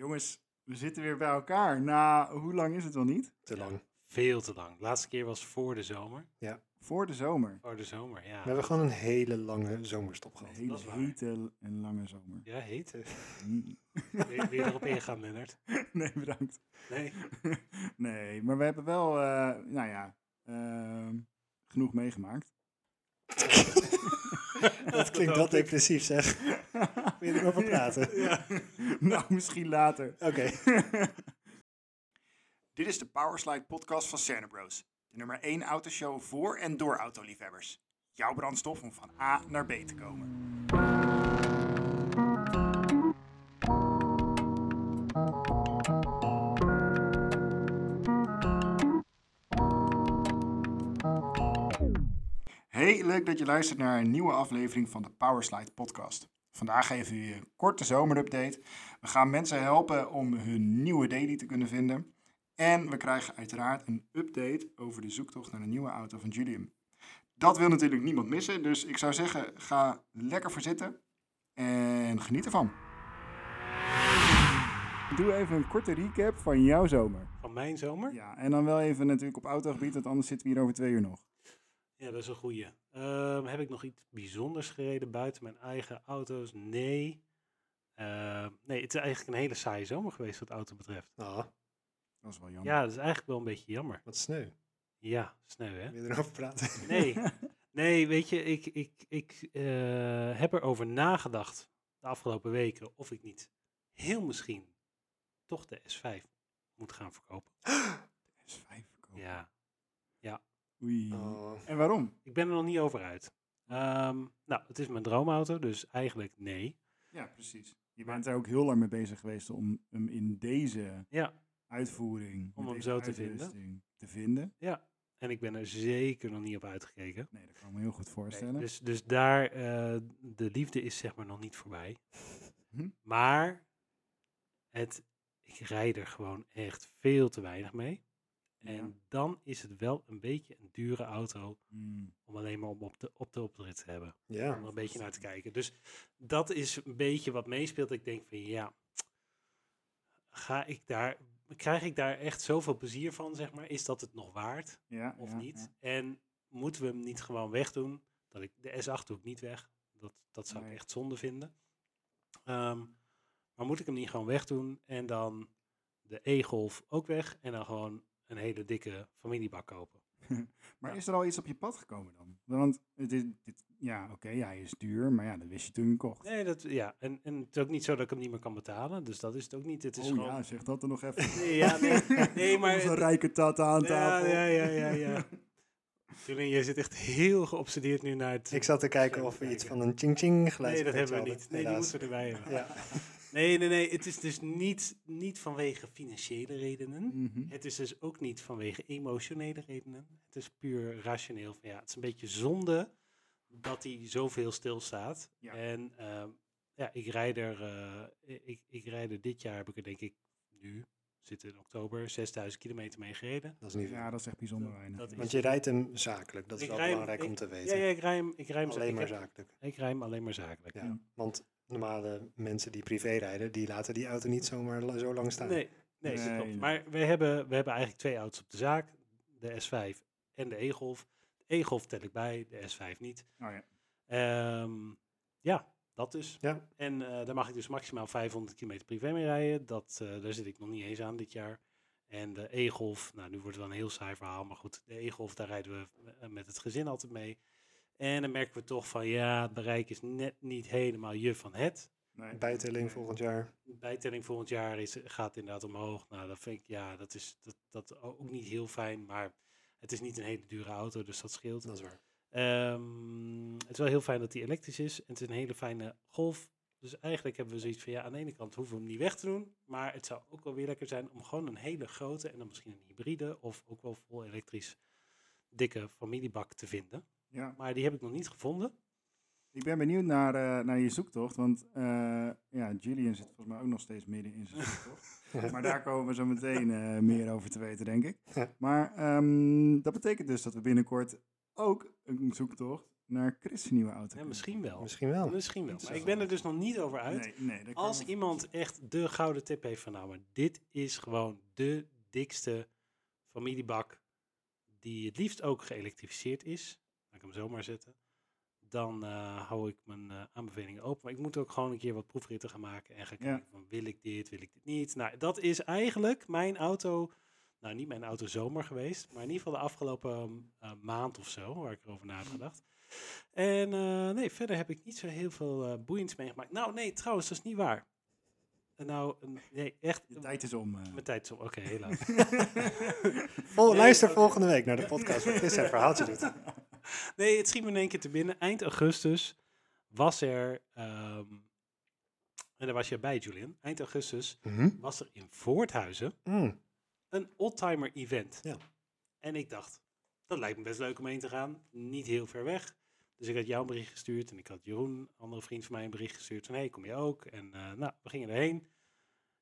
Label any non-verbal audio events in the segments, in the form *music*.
Jongens, we zitten weer bij elkaar. Na, hoe lang is het wel niet? Te lang. Veel te lang. De laatste keer was voor de zomer. Voor de zomer. Voor de zomer, ja. We hebben gewoon een hele lange zomerstop Een gehad. hele dat is waar. hete en lange zomer. Ja, heet. Mm. Wil wil je erop ingaan, Lennart? Nee, bedankt. Nee? *laughs* Nee, maar we hebben wel, eh, nou ja, ehm, genoeg meegemaakt. *laughs* *laughs* Dat klinkt wel depressief zeg. *laughs* Wil je erover praten? *laughs* Ja. nou, misschien later. Oké. Dit is de Powerslide podcast van Cerner Bros. De nummer 1 autoshow voor en door autoliefhebbers. Jouw brandstof om van A naar B te komen. Hey, leuk dat je luistert naar een nieuwe aflevering van de Powerslide podcast. Vandaag geven we je een korte zomerupdate. We gaan mensen helpen om hun nieuwe daily te kunnen vinden. En we krijgen uiteraard een update over de zoektocht naar een nieuwe auto van Julian. Dat wil natuurlijk niemand missen, dus ik zou zeggen, ga lekker voor zitten en geniet ervan. Doe even een korte recap van jouw zomer. Van mijn zomer? Ja, en dan wel even natuurlijk op autogebied, want anders zitten we hier over twee uur nog. Ja, dat is een goeie. Ehm, heb ik nog iets bijzonders gereden buiten mijn eigen auto's? Nee. Ehm, nee, het is eigenlijk een hele saaie zomer geweest wat auto betreft. Ah, Dat is wel jammer. Ja, dat is eigenlijk wel een beetje jammer. wat sneu. Ja, sneu hè? Wil je erover praten? Nee, *laughs* nee weet je, ik, ik, ik eh, heb erover nagedacht de afgelopen weken of ik niet heel misschien toch de S5 moet gaan verkopen. *gasps* S5 verkopen. Ja, Oei. Oh. En waarom? ik ben er nog niet over uit. Ehm, nou, het is mijn droomauto, dus eigenlijk nee. Ja, precies. Je bent er ook heel lang mee bezig geweest om hem in deze Ja, uitvoering, Om hem zo te vinden. te vinden. ja. En ik ben er zeker nog niet op uitgekeken. Nee, dat kan ik me heel goed Nee, voorstellen. dus, dus daar, eh, de liefde is zeg maar nog niet voorbij. *laughs* Hm? Maar het, ik rijd er gewoon echt veel te weinig mee. En Ja. dan is het wel een beetje een dure auto Hmm. om alleen maar om op de, op de oprit te hebben. Ja. Om er een beetje naar te kijken. Dus dat is een beetje wat meespeelt. Ik denk van ja, ga ik daar, krijg ik daar echt zoveel plezier van, zeg maar? Is dat het nog waard Ja, of ja, niet? ja. En moeten we hem niet gewoon wegdoen? Dat ik, de S8 doe ik niet weg. Dat, dat zou Nee. ik echt zonde vinden. Ehm, maar moet ik hem niet gewoon wegdoen en dan de E-Golf ook weg en dan gewoon een hele dikke familiebak kopen? *laughs* Maar Ja. is er al iets op je pad gekomen dan? Want het is, dit, ja, oké, ja, hij is duur, maar ja, dat wist je toen je kocht. Nee, dat, ja. En, en het is ook niet zo dat ik hem niet meer kan betalen. Dus dat is het ook niet. Het is oh gewoon... ja, zeg dat er nog even. Nee, *laughs* ja, nee, nee, *laughs* maar... Onze rijke tata aan ja, tafel. ja, ja, ja, ja. Julian, jij zit echt heel geobsedeerd nu naar het... Ik zat te kijken of we iets van een ching-ching geluid Nee, dat hebben we niet. Nee, die moeten we erbij hebben. Ja. Nee, nee, nee. Het is dus niet, niet vanwege financiële redenen. Mhm. Het is dus ook niet vanwege emotionele redenen. Het is puur rationeel. Van, ja, het is een beetje zonde dat hij zoveel stilstaat. Ja. En ehm, ja, ik rijd er, eh, ik, ik rijd er dit jaar, heb ik er denk ik nu, zit in oktober, 6000 kilometer mee gereden. Dat is niet. Ja, dat is echt bijzonder weinig. dat. Want je rijdt hem zakelijk. Dat is Ik wel hem- belangrijk om te weten. Ja, ja, ik rij hem, ik rij hem, Alleen maar zakelijk. ik rij hem alleen maar zakelijk. Ja. Ja. Want normale mensen die privé rijden, die laten die auto niet zomaar zo lang staan. Nee, nee, dat Nee, klopt. nee. Maar we hebben, we hebben eigenlijk twee auto's op de zaak. De S5 en de E-Golf. De E-Golf tel ik bij, de S5 niet. Oh, ja. Ehm, ja, dat dus. Ja. En eh, daar mag ik dus maximaal 500 kilometer privé mee rijden. Dat, eh, daar zit ik nog niet eens aan dit jaar. En de E-Golf, nou nu wordt het wel een heel saai verhaal, maar goed, de E-Golf, daar rijden we eh, met het gezin altijd mee. En dan merken we toch van, ja, het bereik is net niet helemaal je van het. Nee. Bijtelling volgend jaar. De bijtelling volgend jaar is, gaat inderdaad omhoog. Nou, dat vind ik, ja, dat is dat, dat ook niet heel fijn, maar het is niet een hele dure auto, dus dat scheelt. Dat is waar. Ehm, het is wel heel fijn dat hij elektrisch is. En het is een hele fijne golf. Dus eigenlijk hebben we zoiets van, ja, aan de ene kant hoeven we hem niet weg te doen. Maar het zou ook wel weer lekker zijn om gewoon een hele grote en dan misschien een hybride of ook wel vol elektrisch dikke familiebak te vinden. Ja. Maar die heb ik nog niet gevonden. Ik ben benieuwd naar, eh, naar je zoektocht, want eh, ja, Julian zit volgens mij ook nog steeds midden in zijn zoektocht. *laughs* maar daar komen we zo meteen eh, meer over te weten, denk ik. Maar ehm, dat betekent dus dat we binnenkort ook een zoektocht naar Chris' nieuwe auto. Ja, misschien wel. Misschien wel. Misschien wel. Maar ik ben er dus nog niet over uit. Nee, nee, dat kan Als iemand echt de gouden tip heeft van nou, maar dit is gewoon de dikste familiebak die het liefst ook geëlektrificeerd is, ik hem zo maar zetten, dan eh, hou ik mijn eh, aanbevelingen open. Maar ik moet ook gewoon een keer wat proefritten gaan maken en gaan Ja. kijken van wil ik dit, wil ik dit niet. Nou, dat is eigenlijk mijn auto, nou niet mijn auto zomer geweest, maar in ieder geval de afgelopen eh, maand of zo, waar ik erover na heb gedacht. En eh, nee, verder heb ik niet zo heel veel eh boeiends meegemaakt. Nou, nee, trouwens, dat is niet waar. En nou, nee, echt. Je tijd is om. eh. Mijn tijd is om. Oké, helaas. *laughs* Vol, Nee, luister volgende week naar de podcast waar Chris zijn verhaaltje doet. *laughs* *laughs* nee, het schiet me in één keer te binnen. Eind augustus was er. ehm, en daar was je bij, Julian. Eind augustus Mhm. was er in Voorthuizen Mm. een oldtimer event. Ja. En ik dacht, dat lijkt me best leuk om heen te gaan. Niet heel ver weg. Dus ik had jou een bericht gestuurd en ik had Jeroen, een andere vriend van mij, een bericht gestuurd van hey, kom je ook? En eh, nou, we gingen erheen.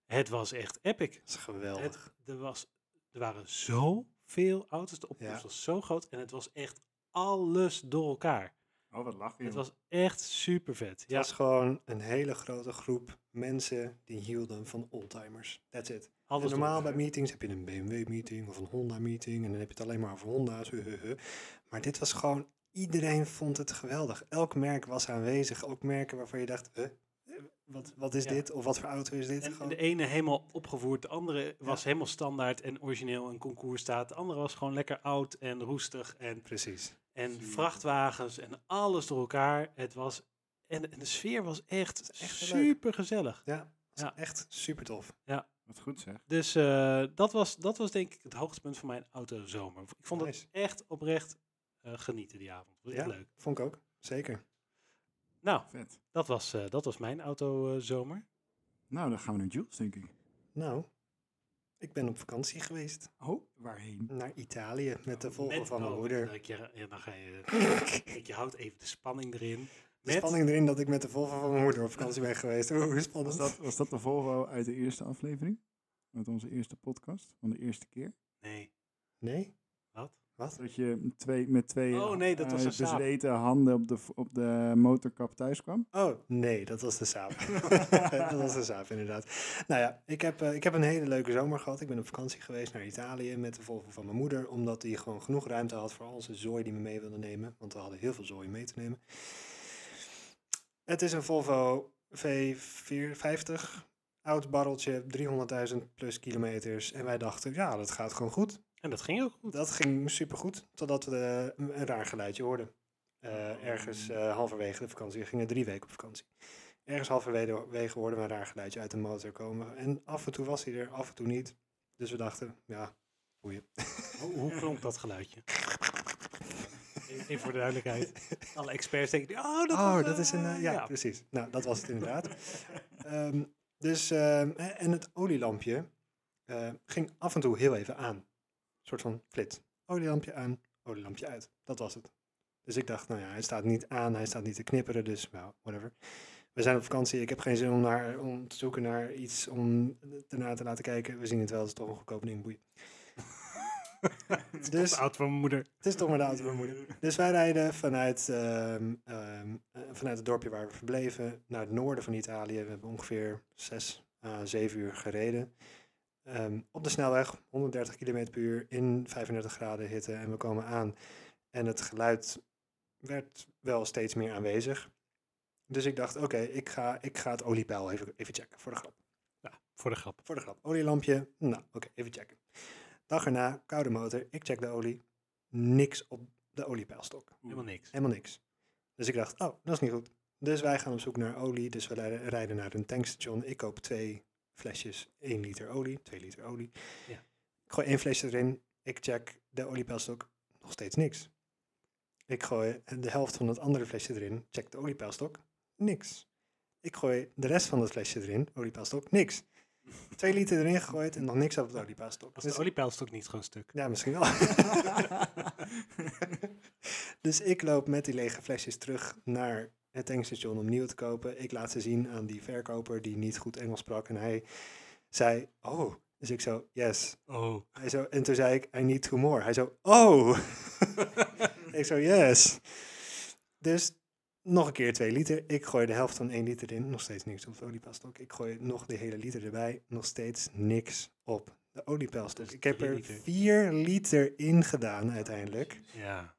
Het was echt epic. Dat is geweldig. Het, er, was, er waren zoveel auto's, de opkomst Ja. was zo groot en het was echt alles door elkaar. Oh, wat lach je. Het was echt super vet. Het Ja, was gewoon een hele grote groep mensen die hielden van oldtimers. That's it. alles En normaal bij meetings heb je een BMW-meeting of een Honda-meeting en dan heb je het alleen maar over Honda's. Maar dit was gewoon, iedereen vond het geweldig. Elk merk was aanwezig. Ook merken waarvan je dacht, huh, eh, wat, wat is Ja. dit? Of wat voor auto is dit? En Gewoon- de ene helemaal opgevoerd, de andere was helemaal standaard en origineel en concours staat. De andere was gewoon lekker oud en roestig en, Precies. En vrachtwagens en alles door elkaar. Het was, en, en de sfeer was echt, echt super gezellig. Ja, Ja. echt super tof. Wat goed zeg. Dus eh, dat, was, dat was denk ik het hoogtepunt van mijn autozomer. Ik vond Nice. het echt oprecht eh, genieten die avond. Was echt Ja. leuk. Vond ik ook, zeker. Nou, Vet. dat was, eh, dat was mijn autozomer. Nou, dan gaan we naar Jules, denk ik. Nou, ik ben op vakantie geweest Oh, waarheen? naar Italië met de Volvo Met- van mijn oh, moeder. Je, ja, dan ga je, *laughs* kijk, je houdt even de spanning erin. De Met- spanning erin dat ik met de Volvo van mijn moeder op vakantie ben geweest. Oeh, hoe spannend. Was dat, was dat de Volvo uit de eerste aflevering? Uit onze eerste podcast? Van de eerste keer? Nee, Nee? wat? Wat? Dat je twee, met twee Oh, nee, dat was eh, bezweten handen op de, op de motorkap thuis kwam? Oh, nee, dat was de Saab. *laughs* *laughs* dat was de Saab, inderdaad. Nou ja, ik heb, eh, ik heb een hele leuke zomer gehad. Ik ben op vakantie geweest naar Italië met de Volvo van mijn moeder. Omdat die gewoon genoeg ruimte had voor al zijn zooi die we mee wilden nemen. Want we hadden heel veel zooi mee te nemen. Het is een Volvo V450. Oud barreltje, 300.000 plus kilometers. En wij dachten, ja, dat gaat gewoon goed. En dat ging ook goed. Dat ging supergoed, totdat we een raar geluidje hoorden. Eh, ergens eh, halverwege de vakantie, we gingen drie weken op vakantie. Ergens halverwege hoorden we een raar geluidje uit de motor komen. En af en toe was hij er, af en toe niet. Dus we dachten, ja, boeien. Hoe, hoe klonk dat geluidje? Even voor de duidelijkheid. Alle experts denken, oh, dat, oh, was, dat is een, eh, ja, precies. Nou, dat was het inderdaad. Ehm, dus, ehm, eh, en het olielampje ging af en toe heel even aan. Soort van flits. Olielampje aan, olielampje uit. Dat was het. Dus ik dacht, nou ja, hij staat niet aan, hij staat niet te knipperen, dus nou, whatever. We zijn op vakantie, ik heb geen zin om, naar, om te zoeken naar iets om ernaar te laten kijken. We zien het wel, het is toch een goedkoop ding, boeien. Dus, *laughs* dus, de auto van mijn moeder. het is toch maar de auto van mijn moeder. Dus wij rijden vanuit, ehm, ehm, eh, vanuit het dorpje waar we verbleven naar het noorden van Italië. We hebben ongeveer 6 à 7 uur gereden. Ehm, op de snelweg, 130 km per uur in 35 graden hitte. En we komen aan en het geluid werd wel steeds meer aanwezig. Dus ik dacht, oké, ik, ga, ik ga het oliepeil even, even checken voor de grap. Ja, voor de grap. Voor de grap. Olielampje. Nou, oké, even checken. Dag erna, koude motor. Ik check de olie. Niks op de oliepeilstok. Helemaal niks. Helemaal niks. Dus ik dacht, oh, dat is niet goed. Dus wij gaan op zoek naar olie. Dus we rijden naar een tankstation. Ik koop twee flesjes 1 liter olie, 2 liter olie. Ja. Ik gooi één flesje erin. Ik check de oliepeilstok. Nog steeds niks. Ik gooi de helft van het andere flesje erin. Check de oliepeilstok. Niks. Ik gooi de rest van het flesje erin. Oliepeilstok. Niks. Twee liter erin gegooid en nog niks op het oliepeilstok. Was Dus- de oliepeilstok niet gewoon stuk? ja, misschien wel. *laughs* *laughs* dus ik loop met die lege flesjes terug naar het tankstation om nieuw te kopen. Ik laat ze zien aan die verkoper die niet goed Engels sprak. En hij zei, oh. Dus ik zo, yes. Oh. Hij zo, en toen zei ik, I need two more. Hij zo, oh. *laughs* ik zo, yes. Dus nog een keer 2 liter. Ik gooi de helft van 1 liter in. Nog steeds niks op de oliepeilstok. Ik gooi nog de hele liter erbij. Nog steeds niks op de oliepeilstok. Dus ik heb er liter. 4 liter in gedaan uiteindelijk. Ja.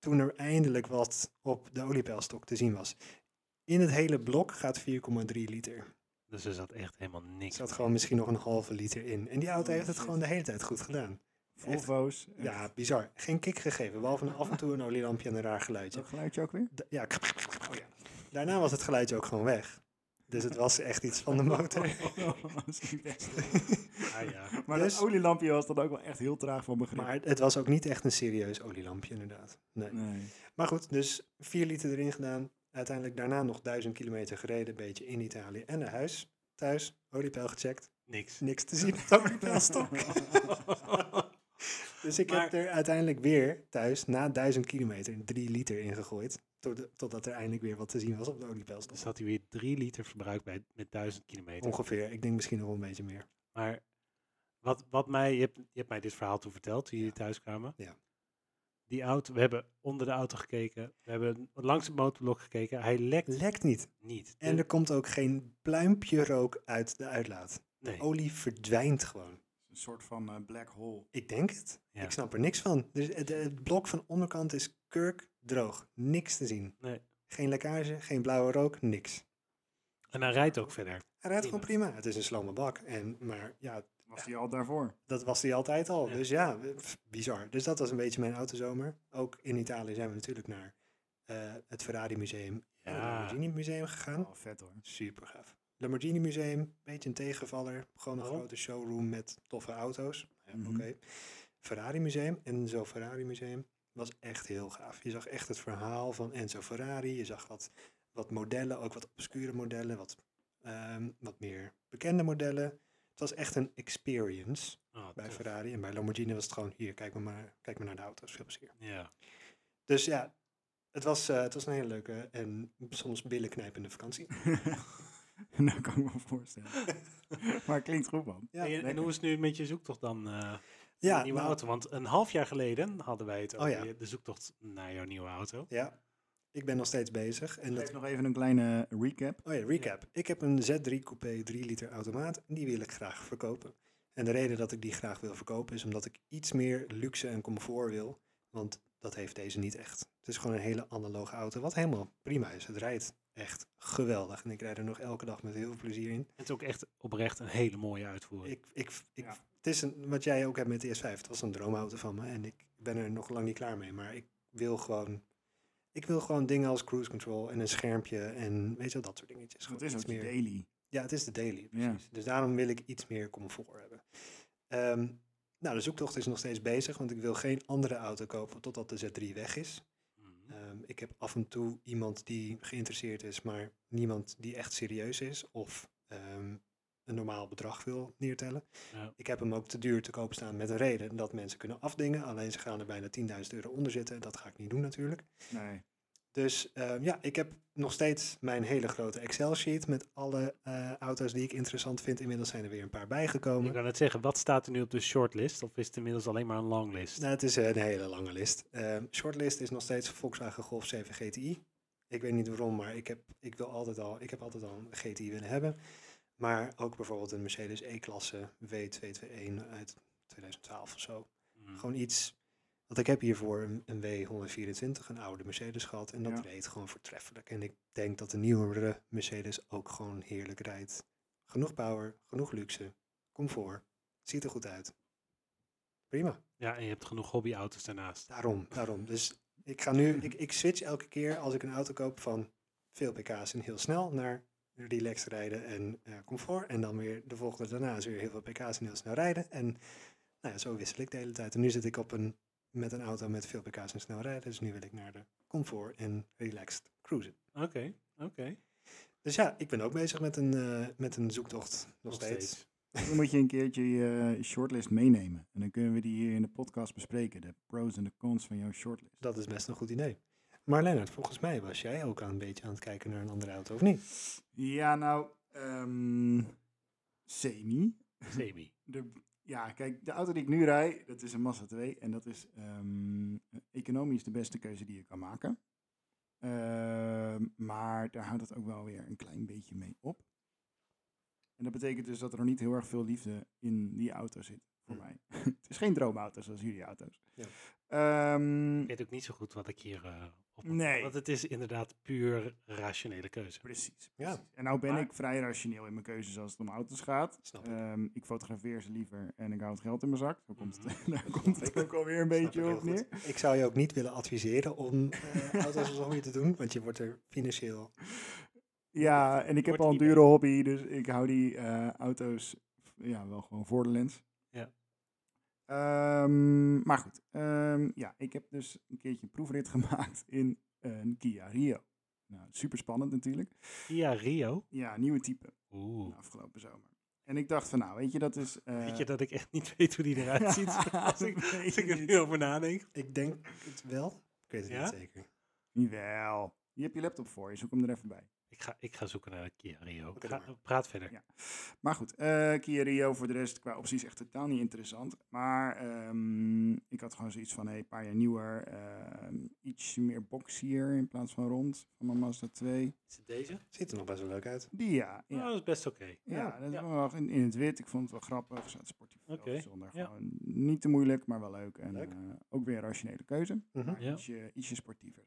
Toen er eindelijk wat op de oliepeilstok te zien was. In het hele blok gaat 4,3 liter. Dus er zat echt helemaal Er niks. zat meer. gewoon misschien nog een halve liter in. En die auto Oh, heeft het gewoon de hele tijd goed gedaan. Volvo's. Ja, bizar. Geen kick gegeven. Behalve af en toe een *laughs* olielampje en een raar geluidje. Dat geluidje ook weer? Da- ja. *laughs* Oh, ja. Daarna was het geluidje ook gewoon weg. Dus het was echt iets van de motor. *laughs* *laughs* Ah, ja. Maar Dus- dat olielampje was dan ook wel echt heel traag van begrip. Maar het was ook niet echt een serieus olielampje, inderdaad. Nee. Nee. Maar goed, dus 4 liter erin gedaan. Uiteindelijk daarna nog 1000 kilometer gereden, een beetje in Italië en naar huis. Thuis, oliepeil gecheckt. Niks. Niks te zien op de oliepeilstok. *laughs* dus ik heb er uiteindelijk weer thuis, na 1000 kilometer, 3 liter in gegooid. Tot, totdat er eindelijk weer wat te zien was op de oliepeilstok. Dus had hij weer 3 liter verbruik bij, met 1000 kilometer. Ongeveer, ik denk misschien nog wel een beetje meer. Maar wat, wat mij, je hebt, je hebt mij dit verhaal toen verteld toen jullie thuis kwamen. Ja. Die auto, we hebben onder de auto gekeken. We hebben langs het motorblok gekeken. Hij lekt Lekt niet. niet. En De- er komt ook geen pluimpje rook uit de uitlaat. nee. Olie verdwijnt gewoon. Een soort van eh, black hole. Ik denk het. Ja. Ik snap er niks van. Dus het, het blok van de onderkant is kurkdroog. Niks te zien. nee. Geen lekkage, geen blauwe rook, niks. En hij rijdt ook verder. Hij rijdt gewoon prima. Het is een slome bak. En, maar ja, Was die al daarvoor? dat was hij altijd al. Ja. Dus ja, pff, bizar. Dus dat was een beetje mijn autozomer. Ook in Italië zijn we natuurlijk naar eh, het Ferrari Museum en het Ja. Lamborghini Museum gegaan. Oh, vet hoor. Super gaaf. Lamborghini Museum, beetje een tegenvaller. Gewoon een Waarom? grote showroom met toffe auto's. Ja, Mhm. Oké. Ferrari Museum, Enzo Ferrari Museum, was echt heel gaaf. Je zag echt het verhaal van Enzo Ferrari. Je zag wat, wat modellen, ook wat obscure modellen, wat, ehm, wat meer bekende modellen. Het was echt een experience Oh, bij tof. Ferrari. En bij Lamborghini was het gewoon, hier, kijk maar, maar, kijk maar naar de auto's. Veel plezier. Ja. Dus ja, het was, eh, het was een hele leuke en soms billenknijpende vakantie. *laughs* dat kan ik me wel voorstellen. *laughs* maar het klinkt goed man. Ja, en, en hoe is het nu met je zoektocht dan? eh Ja, ja, nieuwe nou- auto. Want een half jaar geleden hadden wij het Oh over ja. de zoektocht naar jouw nieuwe auto. Ja, ik ben nog steeds bezig. En dat, nog even een kleine recap. oh ja, recap. Ik heb een Z3 Coupé 3 liter automaat en die wil ik graag verkopen. En de reden dat ik die graag wil verkopen is omdat ik iets meer luxe en comfort wil. Want dat heeft deze niet echt. Het is gewoon een hele analoge auto, wat helemaal prima is. Het rijdt echt geweldig. En ik rijd er nog elke dag met heel veel plezier in. Het is ook echt oprecht een hele mooie uitvoering. Ik, ik, ik, Ja. Het is een, wat jij ook hebt met de S5. Het was een droomauto van me en ik ben er nog lang niet klaar mee. Maar ik wil gewoon, ik wil gewoon dingen als cruise control en een schermpje en weet je wel, dat soort dingetjes. Het is ook meer. daily. Ja, het is de daily, Ja. precies. Dus daarom wil ik iets meer comfort hebben. Ehm, nou, de zoektocht is nog steeds bezig, want ik wil geen andere auto kopen totdat de Z3 weg is. Mhm. Ehm, ik heb af en toe iemand die geïnteresseerd is, maar niemand die echt serieus is of ehm, een normaal bedrag wil neertellen. Ja. Ik heb hem ook te duur te koop staan met een reden dat mensen kunnen afdingen. Alleen ze gaan er bijna 10.000 euro onder zitten. Dat ga ik niet doen natuurlijk. Nee. Dus ehm, ja, ik heb nog steeds mijn hele grote Excel-sheet met alle eh, auto's die ik interessant vind. Inmiddels zijn er weer een paar Ik bijgekomen. kan het zeggen, wat staat er nu op de shortlist? Of is het inmiddels alleen maar een longlist? Nou, het is een hele lange list. Ehm, shortlist is nog steeds Volkswagen Golf 7 GTI. Ik weet niet waarom, maar ik heb, ik wil altijd al, ik heb altijd al een GTI willen hebben. Maar ook bijvoorbeeld een Mercedes E-klasse W221 uit 2012 of zo. Mhm. Gewoon iets, want ik heb hiervoor een, een W124, een oude Mercedes gehad. En dat Ja. reed gewoon voortreffelijk. En ik denk dat de nieuwere Mercedes ook gewoon heerlijk rijdt. Genoeg power, genoeg luxe, comfort, ziet er goed uit. Prima. Ja, en je hebt genoeg hobbyauto's daarnaast. Daarom, daarom. Dus ik ga nu, ik, ik switch elke keer als ik een auto koop van veel pk's en heel snel naar relaxed rijden en eh, comfort. En dan weer de volgende daarna is weer heel veel pk's en heel snel rijden. En nou ja, zo wissel ik de hele tijd. En nu zit ik op een, met een auto met veel pk's en snel rijden. Dus nu wil ik naar de comfort en relaxed cruisen. Oké, oké. Dus ja, ik ben ook bezig met een, eh, met een zoektocht nog, steeds. Dan moet je een keertje je eh, shortlist meenemen. En dan kunnen we die hier in de podcast bespreken. De pros en de cons van jouw shortlist. Dat is best een goed idee. Maar Lennart, volgens mij was jij ook aan een beetje aan het kijken naar een andere auto, of niet? Ja, nou, ehm, semi. Semi. *laughs* De, ja, kijk, de auto die ik nu rijd, dat is een Mazda 2. En dat is ehm, economisch de beste keuze die je kan maken. Ehm, maar daar houdt het ook wel weer een klein beetje mee op. En dat betekent dus dat er nog niet heel erg veel liefde in die auto zit voor Hm. mij. *laughs* het is geen droomauto zoals jullie auto's. Ja. Ehm, Ik weet ook niet zo goed wat ik hier eh, op Nee. Want het is inderdaad puur rationele keuze. Precies. Ja. En nou ben Maar- ik vrij rationeel in mijn keuzes als het om auto's gaat. Snap ik. Ehm, ik fotografeer ze liever en ik hou het geld in mijn zak. Zo komt het, *laughs* daar komt het ik. ook alweer een beetje op neer. Ik zou je ook niet willen adviseren om eh auto's als hobby te doen, want je wordt er financieel... Ja, en ik heb al een dure hobby, dus ik hou die eh, auto's ja, wel gewoon voor de lens. Ehm, maar goed, ehm, ja, ik heb dus een keertje een proefrit *laughs* gemaakt in een Kia Rio. Nou, super spannend natuurlijk. Kia Rio. Ja, nieuwe type Oeh. afgelopen zomer. En ik dacht van, nou, weet je, dat is... eh, Weet je dat ik echt niet weet hoe die eruit *laughs* ziet? als ik, *laughs* als er niet. nu over nadenk. Ik denk het wel. Ik weet het Ja? niet zeker. Jawel. Je hebt je laptop voor je, zoek hem er even bij. Ik ga, ik ga zoeken naar Kia Rio. Oké, Ga- praat verder. Ja. Maar goed, eh, Kia Rio voor de rest qua opties echt totaal niet interessant. Maar ehm, ik had gewoon zoiets van, hey, een paar jaar nieuwer, ehm, iets meer boxier in plaats van rond van mijn Mazda 2. Is het deze? Ziet er nog best wel leuk uit. Die ja, Ja. ja. dat is best oké. Ja, dat is ja. wel in, in het wit. Ik vond het wel grappig. Staat sportief okay. zonder. ja. Gewoon niet te moeilijk, maar wel leuk. En Leuk. eh, ook weer een rationele keuze. Mhm. Maar Ja. ietsje, ietsje sportiever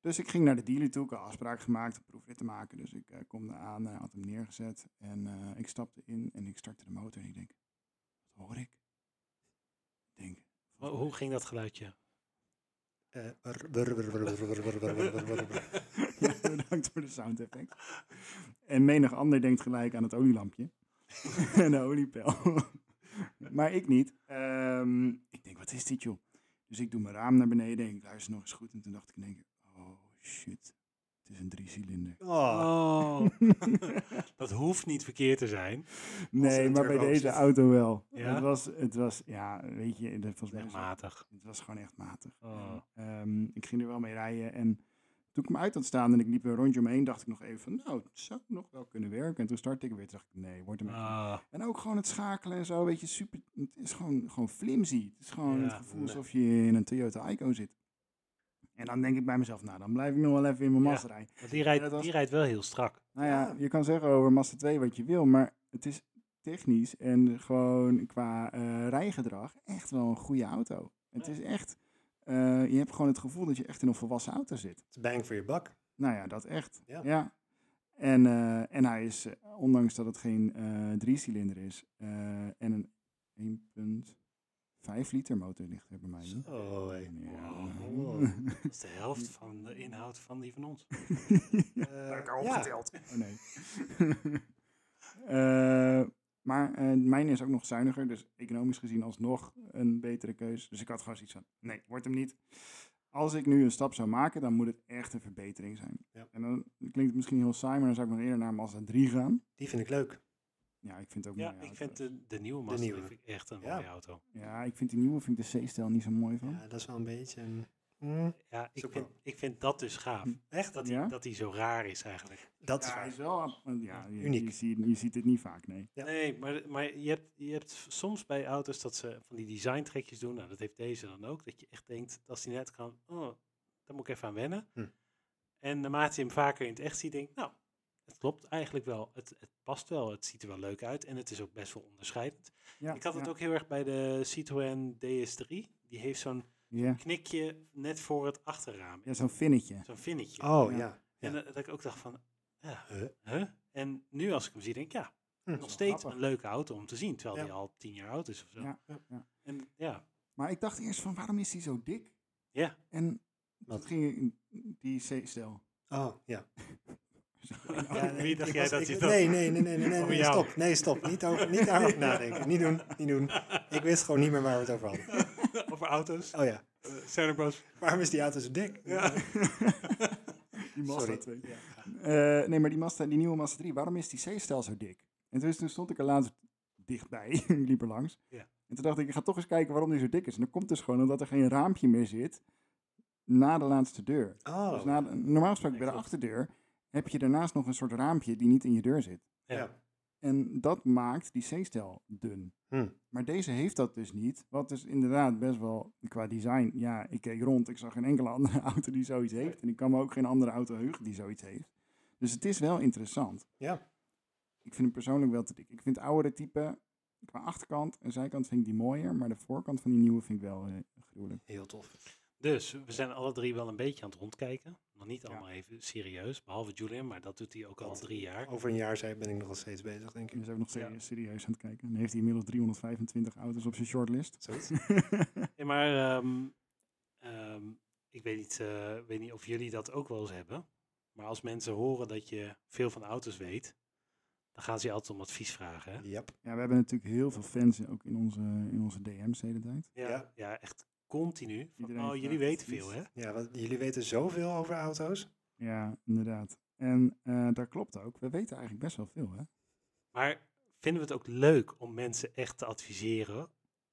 dus ik ging naar de dealer toe. Ik had afspraak gemaakt om proefrit te maken. Dus ik uh, kom daar aan, had hem neergezet. En ik stapte in en ik startte de motor. En ik denk, wat hoor ik? Ik denk... Hoe ging dat geluidje? bedankt voor de sound effect. En menig ander denkt gelijk aan het olielampje. en de oliepel, maar ik niet. Ik denk, wat is dit joh? Dus ik doe mijn raam naar beneden en ik luister nog eens goed. En toen dacht ik in één keer, oh shit, het is een driecilinder. Oh, Oh, *laughs* dat hoeft niet verkeerd te zijn. nee, maar bij deze zit. auto wel. Ja? Het, was, het was, ja, weet je, dat volgens mij Echt het- matig. Het was gewoon echt matig. Oh. En, ehm, ik ging er wel mee rijden. En toen ik hem uit had staan en ik liep een rondje omheen, dacht ik nog even van, nou, het zou nog wel kunnen werken. En toen startte ik weer, toen dacht ik, nee, wordt hem. Ah, En ook gewoon het schakelen en zo, weet je, super, het is gewoon, gewoon flimsy. Het is gewoon Ja, het gevoel nee. alsof je in een Toyota Ico zit. En dan denk ik bij mezelf, nou, dan blijf ik nog wel even in mijn Ja. Mazda rijden. want die rijdt, dat was- die rijdt wel heel strak. Nou ja, Ja. je kan zeggen over Mazda 2 wat je wil, maar het is technisch en gewoon qua eh, rijgedrag echt wel een goede auto. Het Ja. is echt, eh, je hebt gewoon het gevoel dat je echt in een volwassen auto zit. het is bang voor je bak. Nou ja, dat echt. Ja. Ja. En, eh, en hij is, eh, ondanks dat het geen eh driecilinder is eh, en een 1,5 liter motor ligt er bij mij. Oh, hé. Ja. Wow. *laughs* Dat is de helft van de inhoud van die van ons. *laughs* Eh, Lekker ja. opgeteld. Oh nee. *laughs* Maar eh, mijn is ook nog zuiniger, dus economisch gezien alsnog een betere keus. Dus ik had gewoon zoiets van, nee, wordt hem niet. Als ik nu een stap zou maken, dan moet het echt een verbetering zijn. Ja. En dan klinkt het misschien heel saai, maar dan zou ik nog eerder naar Mazda 3 gaan. Die vind ik leuk. Ja, ik vind het ook Ja, mooi. ik vind de, de nieuwe Mazda nieuwe. vind ik echt een Ja. mooie auto. Ja, ik vind die nieuwe, vind ik de C-stijl niet zo mooi van. Ja, dat is wel een beetje een... Mm, Ja, ik vind, ik vind dat dus gaaf. echt? Dat Ja? hij dat die zo raar is eigenlijk. Dat is ja, hij waar. is wel, ap- ja, je, Uniek. Je, ziet, je ziet het niet vaak, nee. Nee, maar, maar je, hebt, je hebt soms bij auto's dat ze van die design trekjes doen. Nou, dat heeft deze dan ook. Dat je echt denkt, als die net kan, oh, daar moet ik even aan wennen. Hm. En naarmate je hem vaker in het echt ziet, denk ik, nou, het klopt eigenlijk wel. Het, het past wel, het ziet er wel leuk uit en het is ook best wel onderscheidend. Ik had het ook heel erg bij de Citroën DS3. Die heeft zo'n Ja, knikje net voor het achterraam. ja zo'n finnetje. Zo'n finnetje. Oh, Ja. ja. En ja. dat, ik ook dacht van, ja, Huh? huh? En nu als ik hem zie, denk ik, ja, Hm. nog steeds grappig. een leuke auto om te zien. Terwijl Ja. die al tien jaar oud is of zo. Ja, ja. En ja, Maar ik dacht eerst van, waarom is die zo dik? ja. En Wat? ging ik die C-stijl. Oh, ja. *laughs* Wie dacht jij was- dat ik- je dat- Nee, nee, nee, nee, nee, stop. Nee, stop. Niet, over, niet daarover nadenken. Niet doen, niet doen. Ik wist gewoon niet meer waar we het over hadden. *laughs* *laughs* Over auto's. Oh ja. Uh. Waarom is die auto zo dik? Ja. *laughs* *laughs* die Mazda Sorry. 2. Ja. Eh, nee, maar die, Mazda, die nieuwe Mazda 3, waarom is die C-stijl zo dik? En toen, toen stond ik er laatst dichtbij, liep er langs. Ja. En toen dacht ik, ik ga toch eens kijken waarom die zo dik is. En dat komt dus gewoon omdat er geen raampje meer zit na de laatste deur. Oh, Dus na de- normaal gesproken Nee, bij de achterdeur heb je daarnaast nog een soort raampje die niet in je deur zit. Ja. En dat maakt die C-stel dun. Hm. Maar deze heeft dat dus niet. Wat dus inderdaad best wel qua design. Ja, ik keek rond. Ik zag geen enkele *laughs* andere auto die zoiets heeft. En ik kan me ook geen andere auto heugen die zoiets heeft. Dus het is wel interessant. Ja. Ik vind hem persoonlijk wel te dik. Ik vind het oudere type qua achterkant en zijkant vind ik die mooier. Maar de voorkant van die nieuwe vind ik wel eh, gruwelijk. Heel tof. Dus we zijn alle drie wel een beetje aan het rondkijken. Nog niet Ja. allemaal even serieus, behalve Julian, maar dat doet hij ook al drie jaar. Over een jaar zei, ben ik nog steeds bezig, denk ik. is ook nog Ja. serieus, serieus aan het kijken. Dan heeft hij inmiddels 325 auto's op zijn shortlist. Zoiets. *laughs* Ja, maar ehm, ehm, ik weet niet, eh, weet niet of jullie dat ook wel eens hebben. Maar als mensen horen dat je veel van auto's weet, dan gaan ze je altijd om advies vragen. Hè? Yep. Ja, we hebben natuurlijk heel veel fans ook in onze, in onze DM's de hele tijd. Ja, Ja. ja. echt continu. Van, Iedereen oh, jullie weten veel, hè? Ja, want jullie weten zoveel over auto's. Ja, inderdaad. En eh dat klopt ook. We weten eigenlijk best wel veel, hè? Maar vinden we het ook leuk om mensen echt te adviseren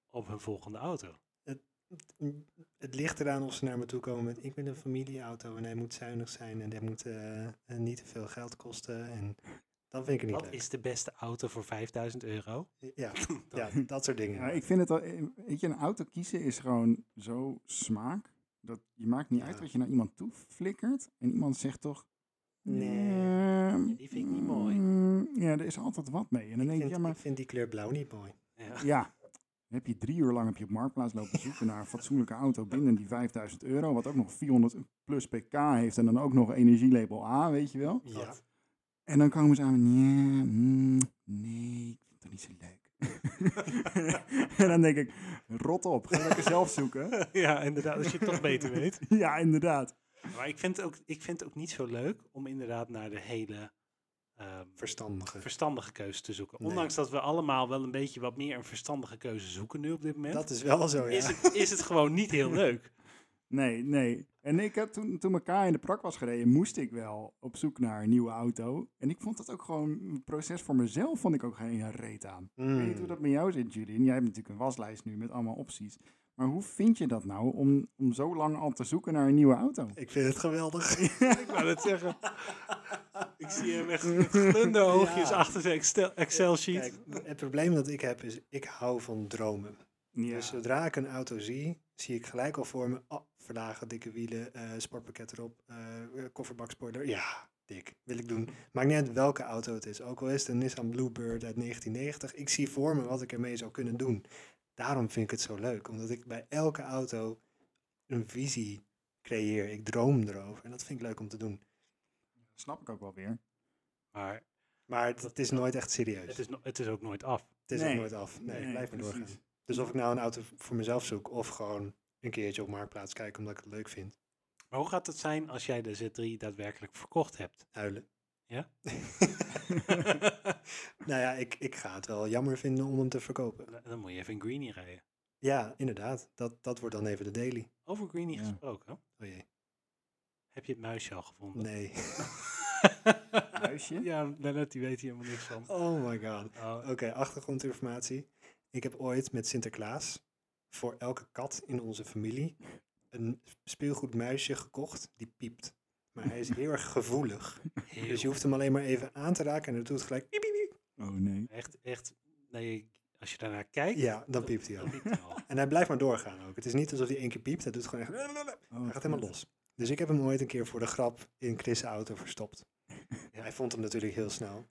op hun volgende auto? Het ligt eraan of ze naar me toe komen met ik wil een familieauto en hij moet zuinig zijn en hij moet eh, niet te veel geld kosten. En dan vind ik het niet Wat leuk. is de beste auto voor 5000 euro? Ja, *laughs* ja, dat soort dingen. Ja, ik vind het al, eh, weet je, een auto kiezen is gewoon zo smaak. Dat je maakt niet Ja. uit wat je naar iemand toe flikkert. En iemand zegt toch. Nee. "Nee, die vind ik niet mooi." mm, Ja, er is altijd wat mee. En dan ik, denk je, vind, ja, maar ik vind die kleur blauw niet mooi. Ja. *laughs* ja. Dan heb je drie uur lang op je marktplaats lopen *laughs* zoeken naar een fatsoenlijke auto binnen die 5000 euro. Wat ook nog 400 plus pk heeft en dan ook nog energielabel A, weet je wel. Ja. En dan komen ze aan met, "Ja, mm, nee, ik vind het niet zo leuk. *laughs* en dan denk ik, rot op, ga lekker zelf zoeken. *laughs* ja, inderdaad, als je het toch beter weet. *laughs* ja, inderdaad. Maar ik vind, het ook, ik vind het ook niet zo leuk om inderdaad naar de hele ehm, Verstandige. verstandige keuze te zoeken. Nee. Ondanks dat we allemaal wel een beetje wat meer een verstandige keuze zoeken nu op dit moment, Dat is wel zo, ja. is, het, is het gewoon niet heel leuk. Nee, nee. En ik heb toen, toen K in de prak was gereden, moest ik wel op zoek naar een nieuwe auto. En ik vond dat ook gewoon een proces voor mezelf, vond ik ook geen reet aan. Ik weet hoe Mm. dat met jou zit, Julien. Jij hebt natuurlijk een waslijst nu met allemaal opties. Maar hoe vind je dat nou om, om zo lang al te zoeken naar een nieuwe auto? Ik vind het geweldig. *laughs* ik wou het zeggen. Ik zie hem echt *laughs* met glunde oogjes Ja. achter zijn Excel- Excel-sheet. Het probleem dat ik heb is, ik hou van dromen. Ja. Dus zodra ik een auto zie, zie ik gelijk al voor me, oh, verlagen, dikke wielen, eh, sportpakket erop, eh kofferbakspoiler. Ja, dik, wil ik doen. Maakt niet uit welke auto het is. Ook al is het een Nissan Bluebird uit 1990. Ik zie voor me wat ik ermee zou kunnen doen. Daarom vind ik het zo leuk, omdat ik bij elke auto een visie creëer. Ik droom erover en dat vind ik leuk om te doen. snap ik ook wel weer. Maar Maar het, het is nooit echt serieus. het is, no- het is ook nooit af. Het is Nee. ook nooit af. Nee, Nee, blijf maar doorgaan. Dus of ik nou een auto voor mezelf zoek of gewoon een keertje op Marktplaats kijken omdat ik het leuk vind. Maar hoe gaat het zijn als jij de Z3 daadwerkelijk verkocht hebt? Huilen. Ja? *laughs* *laughs* nou ja, ik, ik ga het wel jammer vinden om hem te verkopen. Dan- moet je even in Greenie rijden. Ja, inderdaad. Dat, dat wordt dan even de daily. Over Greenie Ja. gesproken. Oh jee. Heb je het muisje al gevonden? Nee. *laughs* Muisje? ja, Lennart die weet hier helemaal niks van. Oh my god. Oh, Oké, achtergrondinformatie. Ik heb ooit met Sinterklaas voor elke kat in onze familie een speelgoedmuisje gekocht die piept. Maar hij is heel erg gevoelig. heel Dus je hoeft hem alleen maar even aan te raken en dan doet het gelijk piep, piep, piep. Oh nee. Echt, echt. Nee, als je daarnaar kijkt. Ja, dan piept hij al. dan piept hij al. En hij blijft maar doorgaan ook. Het is niet alsof hij één keer piept. Hij doet gewoon echt... Oh, Hij gaat helemaal los. Dus ik heb hem ooit een keer voor de grap in Chris' auto verstopt. Ja. Hij vond hem natuurlijk heel snel.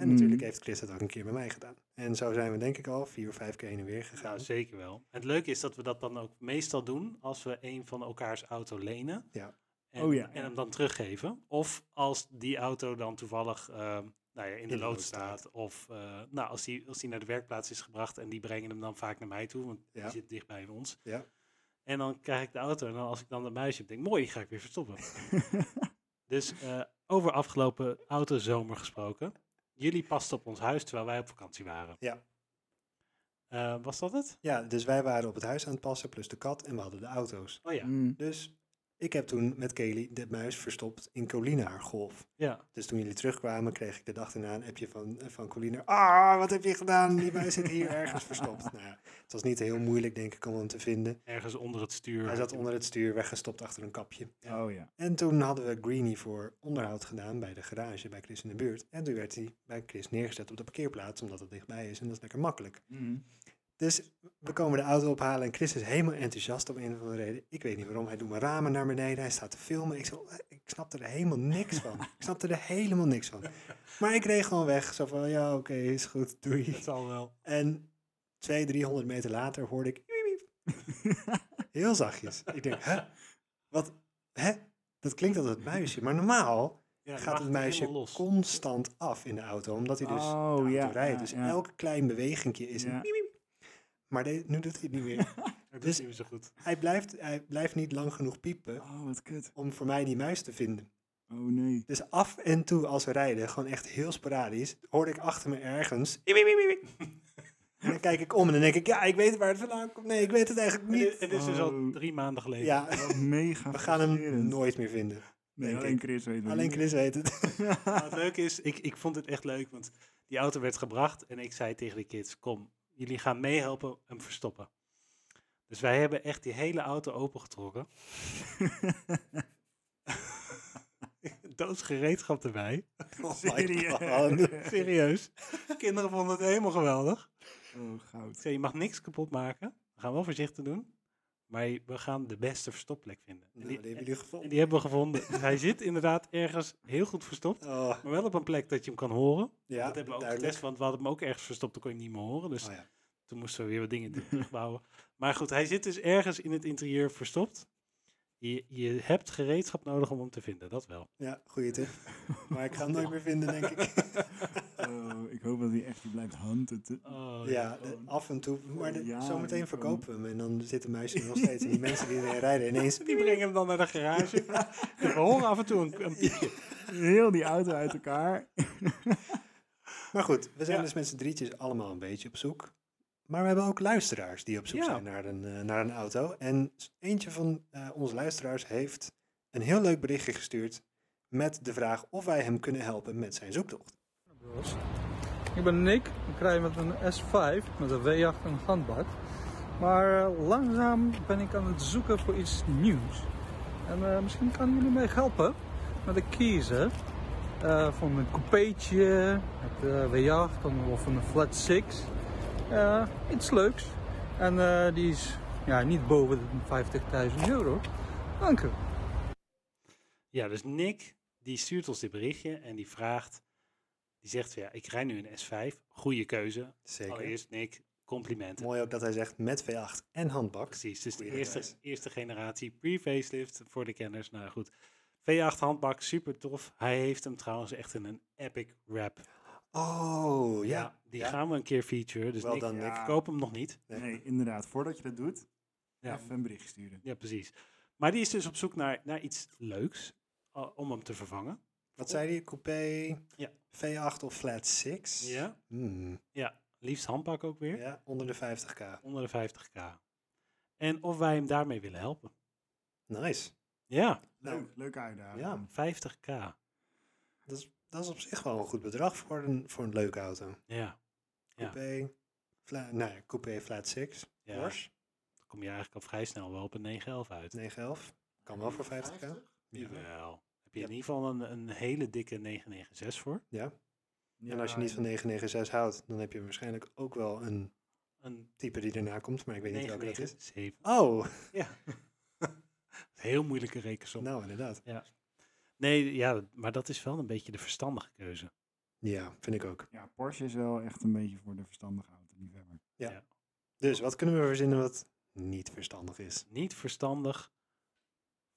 En Mm. natuurlijk heeft Chris dat ook een keer bij mij gedaan. En zo zijn we denk ik al vier of vijf keer heen en weer gegaan. Zeker wel. En het leuke is dat we dat dan ook meestal doen als we een van elkaars auto lenen. Ja. En, Oh ja, en ja. hem dan teruggeven. Of als die auto dan toevallig ehm, nou ja, in, de de lood staat. Of eh, nou, als die, als die naar de werkplaats is gebracht en die brengen hem dan vaak naar mij toe. Want die zit dicht bij ons. Ja. En dan krijg ik de auto. En dan als ik dan dat muisje heb, denk ik, mooi, die ga ik weer verstoppen. *laughs* dus eh, over afgelopen autozomer gesproken. Jullie pasten op ons huis terwijl wij op vakantie waren. Ja. Eh, was dat het? ja, dus wij waren op het huis aan het passen, plus de kat, en we hadden de auto's. Oh ja. Mm. Dus Ik heb toen met Kelly de muis verstopt in Colina haar golf. Ja, Dus toen jullie terugkwamen, kreeg ik de dag daarna een appje van, van Colina. Ah, wat heb je gedaan? Die muis zit hier ergens verstopt. Nou het was niet heel moeilijk, denk ik, om hem te vinden. ergens onder het stuur. Hij zat onder het stuur, weggestopt achter een kapje. Oh ja. En toen hadden we Greenie voor onderhoud gedaan bij de garage bij Chris in de buurt. En toen werd hij bij Chris neergezet op de parkeerplaats, omdat het dichtbij is en dat is lekker makkelijk. Mhm. Dus we komen de auto ophalen en Chris is helemaal enthousiast om een of andere reden. Ik weet niet waarom. Hij doet mijn ramen naar beneden. Hij staat te filmen. Ik, zo, ik snapte er helemaal niks van. *laughs* Ik snapte er helemaal niks van. Maar ik reed gewoon weg. Zo van, ja, oké, is goed, doei. Het zal wel. En 200, 300 meter later hoorde ik... wiep, wiep. Heel zachtjes. Ik denk, hè? Wat? Hè? Dat klinkt als het muisje. Maar normaal Ja, gaat het muisje constant af in de auto. Omdat hij dus Oh, de auto ja, rijdt. ja, dus elk klein bewegingje is een wiep. Maar de- nu doet hij het niet meer. *laughs* Dat Dus- is niet zo goed. hij, blijft, hij blijft niet lang genoeg piepen Oh, wat kut. om voor mij die muis te vinden. Oh nee. Dus af en toe als we rijden, gewoon echt heel sporadisch, hoorde ik achter me ergens... En dan kijk ik om en dan denk ik, ja, ik weet waar het vandaan komt. Nee, ik weet het eigenlijk niet. het is dus al Oh. drie maanden geleden. Ja, Wat mega we gaan hem nooit meer vinden. Nee, alleen ik. Chris weet het. Alleen Chris weet het. *laughs* Maar het leuke is, ik, ik vond het echt leuk, want die auto werd gebracht en ik zei tegen de kids, kom, jullie gaan meehelpen hem verstoppen. Dus wij hebben echt die hele auto opengetrokken. *laughs* Doodsgereedschap erbij. Oh Serieus? Serieus. Kinderen vonden het helemaal geweldig. Oh, goud. Je mag niks kapot maken. We gaan wel voorzichtig doen. Maar we gaan de beste verstopplek vinden. En Nou, die, die hebben jullie en gevonden. die hebben we gevonden. Dus hij zit inderdaad ergens heel goed verstopt. Oh, Maar wel op een plek dat je hem kan horen. ja, dat hebben we ook getest, want we hadden hem ook ergens verstopt, dan kon je hem niet meer horen. Dus Oh, ja. toen moesten we weer wat dingen terugbouwen. Maar goed, hij zit dus ergens in het interieur verstopt. Je, je hebt gereedschap nodig om hem te vinden, dat wel. ja, goede tip. *laughs* Maar ik ga hem nooit meer vinden, denk ik. *laughs* Oh, ik hoop dat hij echt blijft hunten. te- Oh, Ja, de- af en toe. Maar de- Ja, zometeen verkopen we hem. En dan zit de muisje er nog steeds. En die mensen die erin rijden *laughs* ineens... Die brengen hem dan naar de garage. we horen af en toe een, een piepje. Heel die auto uit elkaar. Maar goed, we zijn Ja. dus met z'n drietjes allemaal een beetje op zoek. Maar we hebben ook luisteraars die op zoek Ja. zijn naar een, eh, naar een auto. En eentje van eh, onze luisteraars heeft een heel leuk berichtje gestuurd met de vraag of wij hem kunnen helpen met zijn zoektocht. Ik ben Nick, ik rij met een S5 met een V8 en een handbak. Maar eh, langzaam ben ik aan het zoeken voor iets nieuws. En eh, misschien kan jullie mij helpen met de kiezen eh, van een coupeetje, met de V8 dan- of een flat 6. Eh, iets leuks. En eh, die is ja, niet boven de 50.000 euro. Dank u. Ja, dus Nick, die stuurt ons dit berichtje en die vraagt, die zegt, ja, ik rij nu een S5, goede keuze. Zeker. Allereerst Nick, complimenten. Mooi ook dat hij zegt met V8 en handbak. Precies, dus de eerste, eerste generatie pre-facelift voor de kenners. Nou goed, V8 handbak, super tof. Hij heeft hem trouwens echt in een epic wrap. Oh, ja. die Ja. gaan we een keer featuren. Dus Wel Nick, dan, ik koop hem nog niet. Nee. Nee, inderdaad. Voordat je dat doet, Ja. even een bericht sturen. Ja, precies. Maar die is dus op zoek naar, naar iets leuks uh, om hem te vervangen. Wat zei hij? Coupé, Ja. V8 of flat 6? Ja, Hmm, ja. liefst handbak ook weer. ja, onder de 50k. Onder de 50k. En of wij hem daarmee willen helpen. Nice. Ja, Leuk, leuke uitdaging. Ja. 50k. Dat is, dat is op zich wel een goed bedrag voor een, voor een leuke auto. Ja. Ja. Coupé, fla, nou ja, coupé flat 6, Ja. Porsche, Dan kom je eigenlijk al vrij snel wel op een 911 uit. 911. Kan wel voor 50k. Ja. Jawel. Heb je Ja. in ieder geval een, een hele dikke 996 voor. ja. Ja, En als je niet van 996 houdt, dan heb je waarschijnlijk ook wel een Een type die erna komt, maar ik weet niet welke dat is. 997. Oh, Ja. *laughs* Heel moeilijke rekensom. nou inderdaad. Nee, ja, maar dat is wel een beetje de verstandige keuze. Ja, vind ik ook. Ja, Porsche is wel echt een beetje voor de verstandige autoliefhebber. Dus wat kunnen we verzinnen wat niet verstandig is? Niet verstandig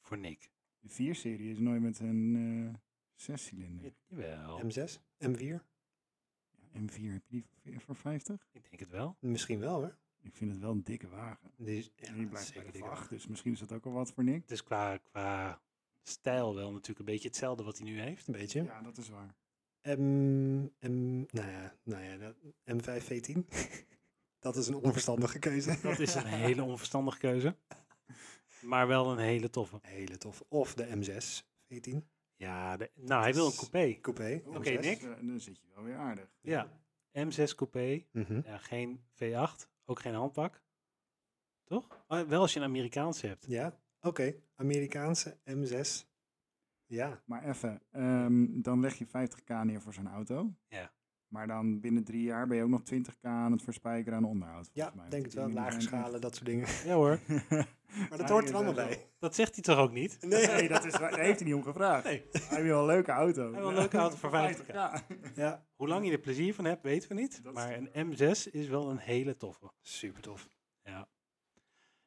voor Nick. De 4-serie is nooit met een eh zescilinder. Jawel, M6? M4? Ja, M4, heb je die voor- voor 50? ik denk het wel. Misschien wel hoor. Ik vind het wel een dikke wagen. Die, is, ja, En die blijft zeker bij de dus misschien is dat ook al wat voor Nick. Het is qua, qua stijl wel natuurlijk een beetje hetzelfde wat hij nu heeft. Een beetje. Ja, dat is waar. M, M, nou ja, nou ja dat, M5 V10. *laughs* dat is een onverstandige keuze. Dat is een hele onverstandige keuze. Maar wel een hele toffe. Hele tof. Of de M6 V10 Ja, de- nou, hij wil een coupé. Coupé. Oké, M6. Nick? Dan zit je wel weer aardig. Ja, M6 coupé. Mhm. Ja, geen V8, ook geen handpak. Toch? Oh, wel als je een Amerikaanse hebt. Ja, oké. Amerikaanse M6. Ja. Maar even, ehm, dan leg je 50k neer voor zo'n auto. Ja. Maar dan binnen drie jaar ben je ook nog 20k aan het verspijkeren aan onderhoud. Ja, volgens mij. denk het wel. Lage schalen, dat soort dingen. *laughs* Ja hoor, *laughs* Maar dat Ja, hoort er allemaal bij. dat zegt hij toch ook niet? Nee, *laughs* dat is, daar heeft hij niet om gevraagd. Nee. Hij wil een leuke auto. Hij wil een leuke auto voor 50k. Ja, Hoe lang je er plezier van hebt, weten we niet. Dat Maar een M6 is wel een hele toffe. super tof. Ja,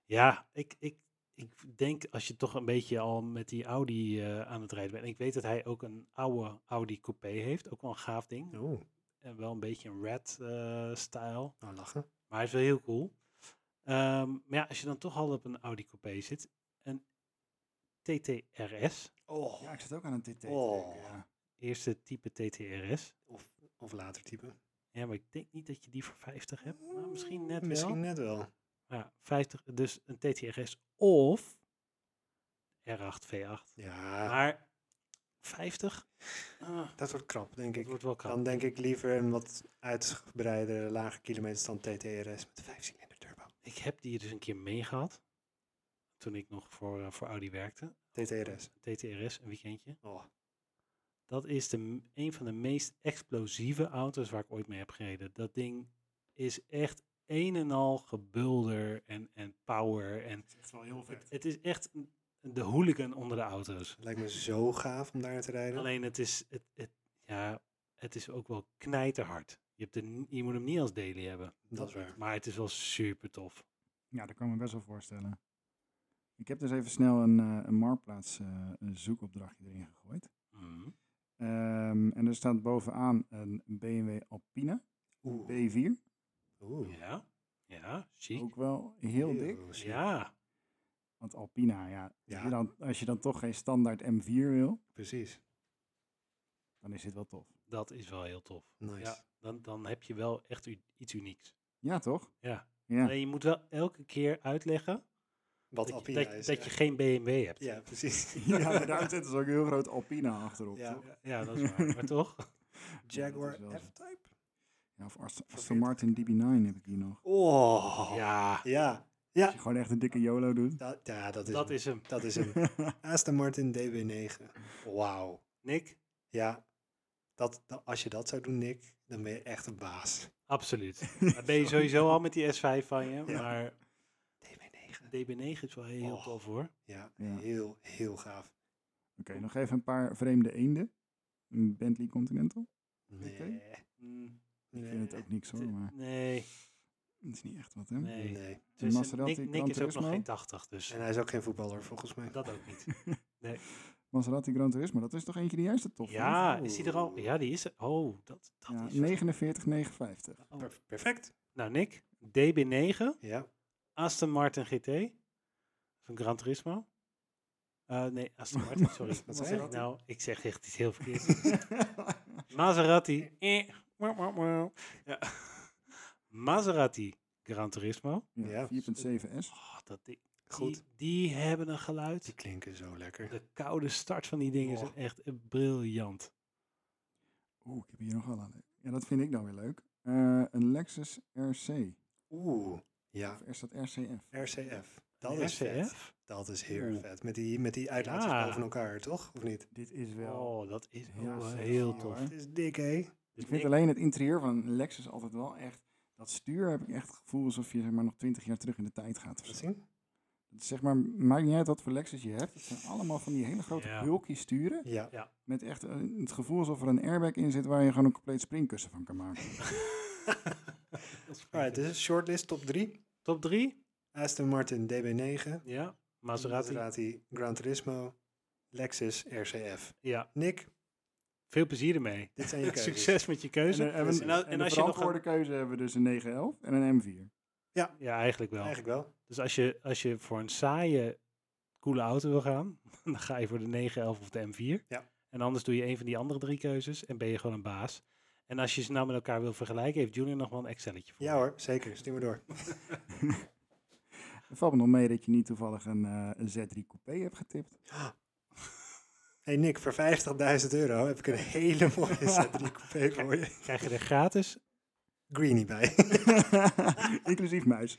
ja ik, ik, ik denk als je toch een beetje al met die Audi eh, aan het rijden bent. En ik weet dat hij ook een oude Audi coupé heeft. Ook wel een gaaf ding. Oeh, En wel een beetje een red eh, style. nou lachen. Maar hij is wel heel cool. Ehm, maar ja, als je dan toch al op een Audi coupé zit. Een TTRS. Oh. Ja, ik zit ook aan een TT. Oh. ja. Eerste type TTRS. Of, of later type. Ja, maar ik denk niet dat je die voor 50 hebt. Maar misschien net Misschien wel. net wel. Ja, 50, dus een TTRS of R8 V8. Ja, Maar 50? Ah, dat wordt krap, denk dat ik. wordt wel krap. Dan denk ik liever een wat uitgebreide lage kilometerstand TTRS met 5 cilinder turbo. Ik heb die dus een keer meegehad. Toen ik nog voor, eh, voor Audi werkte. TTRS. TTRS, een weekendje. Oh, Dat is de, een van de meest explosieve auto's waar ik ooit mee heb gereden. Dat ding is echt een en al gebulder en, en power. En Dat is echt wel heel vet. het is echt de hooligan onder de auto's. lijkt me zo gaaf om daar te rijden. Alleen het is, het, het, ja, het is ook wel knijterhard. Je, hebt ni- je moet hem niet als daily hebben. Dat is waar. Maar het is wel super tof. Ja, dat kan ik me best wel voorstellen. Ik heb dus even snel een, eh, een Marktplaats eh, een zoekopdrachtje erin gegooid. Mhm. Ehm, en er staat bovenaan een BMW Alpina Oeh. B4. Oeh. Ja, ja, chic. Ook wel heel dik. chic. Ja, Want Alpina, ja, Ja. Als, je dan, als je dan toch geen standaard M4 wil, Precies. dan is dit wel tof. dat is wel heel tof. Nice. Ja, dan, dan heb je wel echt iets unieks. Ja, toch? Ja. Ja. Alleen je moet wel elke keer uitleggen Wat dat, je, Alpina dat, is. dat ja. je geen BMW hebt. Ja, precies. *laughs* ja, maar daarom zetten ze ook een heel groot Alpina achterop. Ja, toch? ja, dat is waar. maar toch? Jaguar. F-Type. Ja, of Aston, Aston 40. Martin DB9 heb ik hier nog. Oh. Ja, Ja. Als Ja. je gewoon echt een dikke YOLO doet. Dat, ja, dat is dat hem. is hem. Dat is hem. *laughs* Aston Martin DB9. Wauw. Nick? Ja. Dat, dat- als je dat zou doen, Nick, dan ben je echt een baas. Absoluut. *laughs* Dan ben je sowieso al met die S5 van je. Ja. Maar DB9. DB9 is wel heel Oh. tof hoor. Ja, Ja. heel, heel gaaf. Oké, nog even een paar vreemde eenden. Een Bentley Continental. Nee. Mm, Ik Nee. vind het ook niks hoor, maar Nee, het is niet echt wat hè. nee. nee. Dus Maserati Nick, Nick Gran is ook nog Turismo. geen 80, dus En hij is ook geen voetballer, volgens mij. dat ook niet. *laughs* Maserati Gran Turismo, dat is toch eentje die juist de tof Ja, is die er al? Ja, die is er. Oh, dat, dat Ja, is... 49,59. Oh. Per- perfect. Nou, Nick, DB9, Ja. Aston Martin GT, van Gran Turismo. Eh, nee, Aston Martin, sorry. *laughs* Wat zei ik nou? Ik zeg echt iets heel verkeerd. *laughs* Maserati. eh, wauw, wauw, wauw. Ja. *laughs* Maserati Gran Turismo. Ja, Ja. 4.7S. Oh, dat ding, Goed. Die, die hebben een geluid. Die klinken zo lekker. De koude start van die dingen Oh. is echt briljant. Oeh, ik heb hier nog wel aan. Ja, dat vind ik dan weer leuk. Eh, een Lexus RC. Oeh. Ja. Of is dat RCF? RCF. Dat is vet. RCF? Dat is heel Oeh. vet. Met die, met die uitlaatjes Ja. boven elkaar, toch? Of niet? Dit is wel... Oh, dat is heel heel tof. Het is dik, hè? Dus ik vind alleen het interieur van een Lexus altijd wel echt... Dat stuur heb ik echt het gevoel alsof je zeg maar, nog 20 jaar terug in de tijd gaat. Zien. Zeg maar, maakt niet uit wat voor Lexus je hebt. Het zijn allemaal van die hele grote Ja. bulky sturen. Ja. Met echt eh, het gevoel alsof er een airbag in zit waar je gewoon een compleet springkussen van kan maken. *laughs* Alright, dit is shortlist top 3. Top 3? Aston Martin DB9. Ja. Maserati. Maserati Gran Turismo. Lexus RCF. Ja. Nick, Veel plezier ermee. dit zijn je *laughs* keuzes. Succes met je keuze. En, eh, en, en, En als- en de als je nog keuze hebben we dus een 911 en een M4. Ja, eigenlijk wel. Eigenlijk wel. Dus als je, als je voor een saaie, coole auto wil gaan, *laughs* dan ga je voor de 911 of de M4. Ja. En anders doe je een van die andere drie keuzes en ben je gewoon een baas. En als je ze nou met elkaar wil vergelijken, heeft Junior nog wel een Excelletje voor. Ja hoor, zeker. Stuur maar door. *laughs* Het valt me nog mee dat je niet toevallig een, eh, een Z3 Coupé hebt getipt. Hey Nick, voor 50.000 euro heb ik een hele mooie *laughs* Z3 Coupé voor je. Krijg je er gratis? Greenie bij. *laughs* Inclusief muis.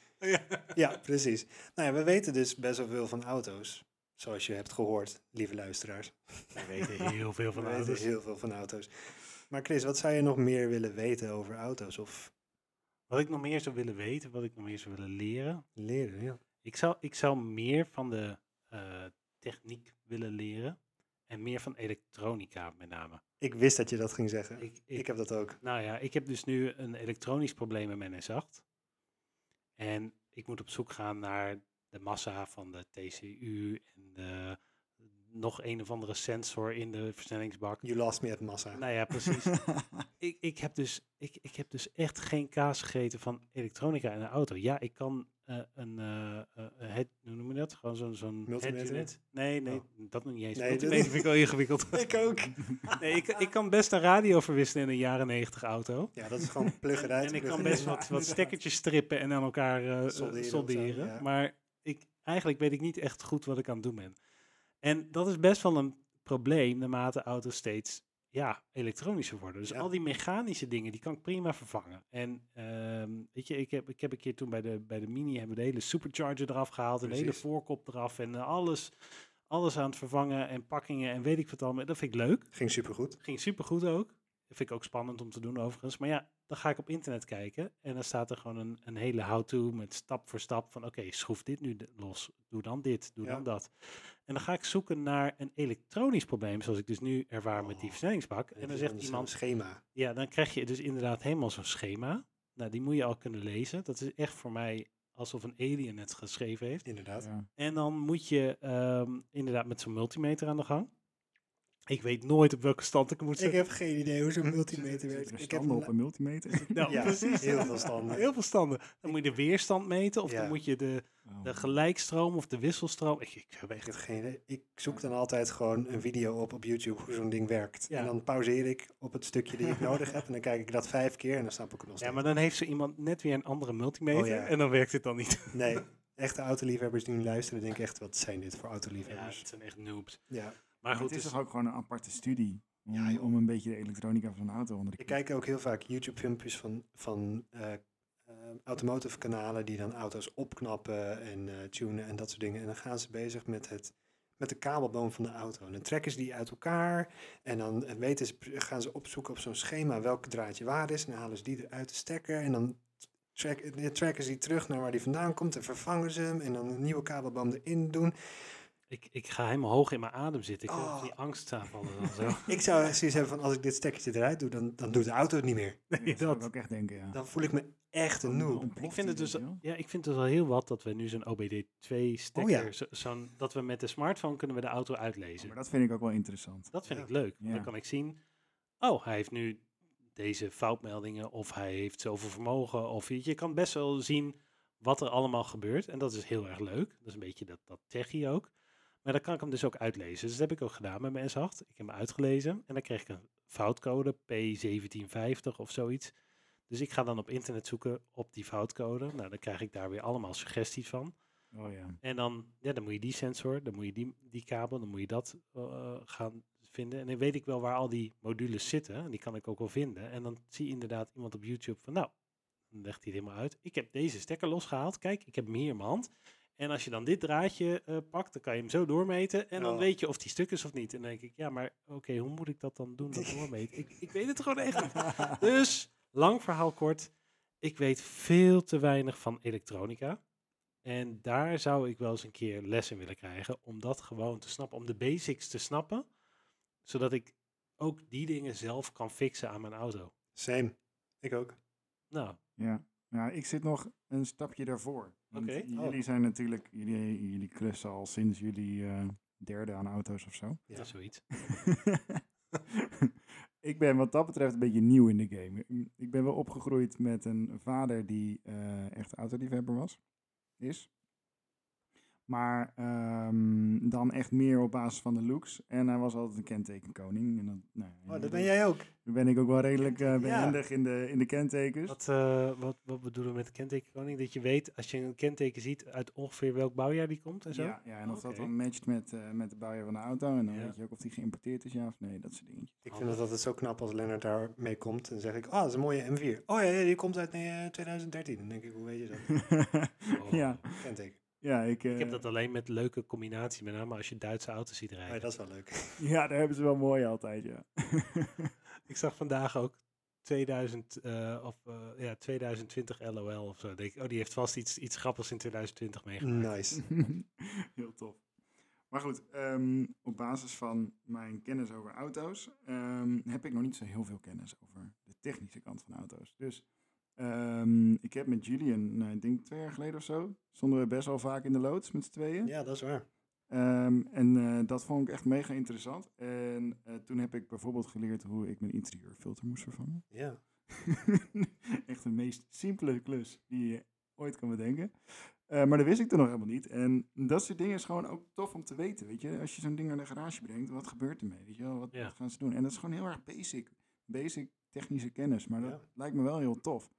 ja, precies. Nou ja, we weten dus best wel veel van auto's. Zoals je hebt gehoord, lieve luisteraars. We weten heel veel van we weten auto's. heel veel van auto's. Maar Chris, wat zou je nog meer willen weten over auto's of Wat ik nog meer zou willen weten, wat ik nog meer zou willen leren. leren? Ja. Ik zou, ik zou meer van de eh, techniek willen leren. En meer van elektronica met name. Ik wist dat je dat ging zeggen. Ik, Ik, ik, heb dat ook. Nou ja, ik heb dus nu een elektronisch probleem in mijn S8. En ik moet op zoek gaan naar de massa van de TCU en de, nog een of andere sensor in de versnellingsbak. You lost me at massa. Nou ja, precies. *laughs* ik, ik, heb dus, ik, ik heb dus echt geen kaas gegeten van elektronica in een auto. Ja, ik kan eh, een, eh, eh, een head, hoe noem je dat? Gewoon zo'n zo'n Multimeter? Nee, nee, Oh. dat nog niet eens. Nee, Multimeter vind ik wel ingewikkeld. *laughs* ik ook. *laughs* nee, ik, ik kan best een radio verwisselen in een jaren negentig auto. Ja, dat is gewoon pluggen uit. En ik kan best wat, wat stekkertjes strippen en aan elkaar eh, eh, Solderen solderen. ja. Maar ik, eigenlijk weet ik niet echt goed wat ik aan het doen ben. En dat is best wel een probleem naarmate auto's steeds ja, elektronischer worden. Dus Ja. al die mechanische dingen, die kan ik prima vervangen. En ehm, weet je, ik heb, ik heb een keer toen bij de, bij de Mini hebben we de hele supercharger eraf gehaald. En de hele Precies. voorkop eraf. En eh, alles, alles aan het vervangen en pakkingen en weet ik wat allemaal. Dat vind ik leuk. Ging supergoed. Ging supergoed ook. Dat vind ik ook spannend om te doen overigens. Maar ja, dan ga ik op internet kijken. En dan staat er gewoon een, een hele how-to met stap voor stap. Van oké, schroef dit nu los. Doe dan dit, doe Ja. dan dat. En dan ga ik zoeken naar een elektronisch probleem. Zoals ik dus nu ervaar met die Oh. versnellingsbak. En dan zegt iemand, schema. ja, dan krijg je dus inderdaad helemaal zo'n schema. Nou, die moet je al kunnen lezen. Dat is echt voor mij alsof een alien het geschreven heeft. Inderdaad. Ja. En dan moet je ehm, inderdaad met zo'n multimeter aan de gang. Ik weet nooit op welke stand ik moet Ik zetten. heb geen idee hoe zo'n multimeter werkt. Er Ik heb op een multimeter? *laughs* Nou, ja, precies. heel veel standen. Heel veel standen. Dan moet je de weerstand meten of Ja. dan moet je de, Oh. de gelijkstroom of de wisselstroom. Ik, ik heb Ik echt geen idee. Ik zoek dan altijd gewoon een video op op YouTube hoe zo'n ding werkt. Ja. En dan pauzeer ik op het stukje die ik nodig heb. En dan kijk ik dat vijf keer en dan snap ik het nog Ja, maar dan heeft zo iemand net weer een andere multimeter Oh, ja. en dan werkt het dan niet. Nee, echte autoliefhebbers die nu luisteren denken echt, wat zijn dit voor Ja, autoliefhebbers? het zijn echt noobs. Ja. Maar goed, het is dus, toch ook gewoon een aparte studie om, Ja, om een beetje de elektronica van een auto onder de Ik kijk ook heel vaak YouTube-filmpjes van, van eh, eh, automotive kanalen die dan auto's opknappen en eh, tunen en dat soort dingen. En dan gaan ze bezig met, het, met de kabelboom van de auto. En dan trekken ze die uit elkaar en dan weten ze, gaan ze opzoeken op zo'n schema welk draadje waar is. En dan halen ze die eruit de stekker en dan track, tracken ze die terug naar waar die vandaan komt en vervangen ze hem. En dan een nieuwe kabelboom erin doen. Ik, ik ga helemaal hoog in mijn adem zitten. Ik heb Oh. die angstaanvallen dan zo. *laughs* Ik zou zoiets hebben van als ik dit stekkertje eruit doe, dan, dan doet de auto het niet meer. *laughs* Dat zou ik ook echt denken, ja. Dan voel ik me echt een noob. Ik vind het dus, wel? ja, ik vind het dus al heel wat dat we nu zo'n OBD2 stekker, Oh ja. zo- zo'n, dat we met de smartphone kunnen we de auto uitlezen. Maar dat vind ik ook wel interessant. Dat vind Ja. ik leuk. Ja. Dan kan ik zien, oh, hij heeft nu deze foutmeldingen of hij heeft zoveel vermogen. Of je, je kan best wel zien wat er allemaal gebeurt. En dat is heel erg leuk. Dat is een beetje dat, dat techie ook. Maar dan kan ik hem dus ook uitlezen. Dus dat heb ik ook gedaan met mijn S8. Ik heb hem uitgelezen en dan kreeg ik een foutcode, P1750 of zoiets. Dus ik ga dan op internet zoeken op die foutcode. Nou, dan krijg ik daar weer allemaal suggesties van. Oh ja. En dan, ja, dan moet je die sensor, dan moet je die, die kabel, dan moet je dat eh, gaan vinden. En dan weet ik wel waar al die modules zitten. En die kan ik ook wel vinden. En dan zie je inderdaad iemand op YouTube van, nou, dan legt hij het helemaal uit. Ik heb deze stekker losgehaald. Kijk, ik heb hem hier in mijn hand. En als je dan dit draadje eh, pakt, dan kan je hem zo doormeten. En dan Oh. weet je of die stuk is of niet. En dan denk ik, ja, maar oké, hoe moet ik dat dan doen, dat *laughs* doormeten? ik, ik weet het gewoon echt niet. Dus, lang verhaal kort. Ik weet veel te weinig van elektronica. En daar zou ik wel eens een keer les in willen krijgen. Om dat gewoon te snappen. Om de basics te snappen. Zodat ik ook die dingen zelf kan fixen aan mijn auto. Same. Ik ook. Nou, Ja. ja, ik zit nog een stapje daarvoor. Oké. Jullie Oh. zijn natuurlijk, jullie, jullie klussen al sinds jullie eh, derde aan auto's of zo. Ja. dat is zoiets. *laughs* ik ben wat dat betreft een beetje nieuw in de game. Ik ben wel opgegroeid met een vader die eh, echt autoliefhebber was. Is. Maar ehm, dan echt meer op basis van de looks. En hij was altijd een kentekenkoning. En dat, nou, ja, Oh, dat ben jij ook. Nu ben ik ook wel redelijk eh Ja. behendig in, de, in de kentekens. Wat, eh, wat, wat bedoelen we met kentekenkoning? Dat je weet, als je een kenteken ziet, uit ongeveer welk bouwjaar die komt en zo? Ja, ja, en of dat dan matcht met, eh, met de bouwjaar van de auto. En dan Ja. weet je ook of die geïmporteerd is, ja of nee. Dat soort dingetjes. Ik vind het altijd zo knap als Lennart daar mee komt. En dan zeg ik, ah, dat is een mooie M4. Oh ja, ja die komt uit eh, 2013. Dan denk ik, hoe weet je dat? *laughs* Oh. ja, Kenteken. Ja, ik, Ik heb eh, dat alleen met leuke combinaties, met name als je Duitse auto's ziet Oh, ja, rijden. dat is wel leuk. *laughs* ja, daar hebben ze wel mooi altijd, ja. *laughs* Ik zag vandaag ook 2000, eh, of, eh, ja, 2020 LOL of zo. Denk ik, oh, die heeft vast iets, iets grappigs in 2020 meegemaakt. Nice. *laughs* Heel tof. Maar goed, ehm, op basis van mijn kennis over auto's ehm, heb ik nog niet zo heel veel kennis over de technische kant van auto's. Dus ehm, ik heb met Julian, nou, ik denk twee jaar geleden of zo, stonden we best wel vaak in de loods met z'n tweeën. Ja, dat is waar. Ehm, en eh, dat vond ik echt mega interessant. En eh, toen heb ik bijvoorbeeld geleerd hoe ik mijn interieurfilter moest vervangen. Ja. *laughs* Echt de meest simpele klus die je ooit kan bedenken. Eh, maar dat wist ik toen nog helemaal niet. En dat soort dingen is gewoon ook tof om te weten. Weet je, als je zo'n ding naar de garage brengt, wat gebeurt ermee? Weet je wel, wat, Ja. wat gaan ze doen? En dat is gewoon heel erg basic. Basic technische kennis. Maar dat Ja. lijkt me wel heel tof.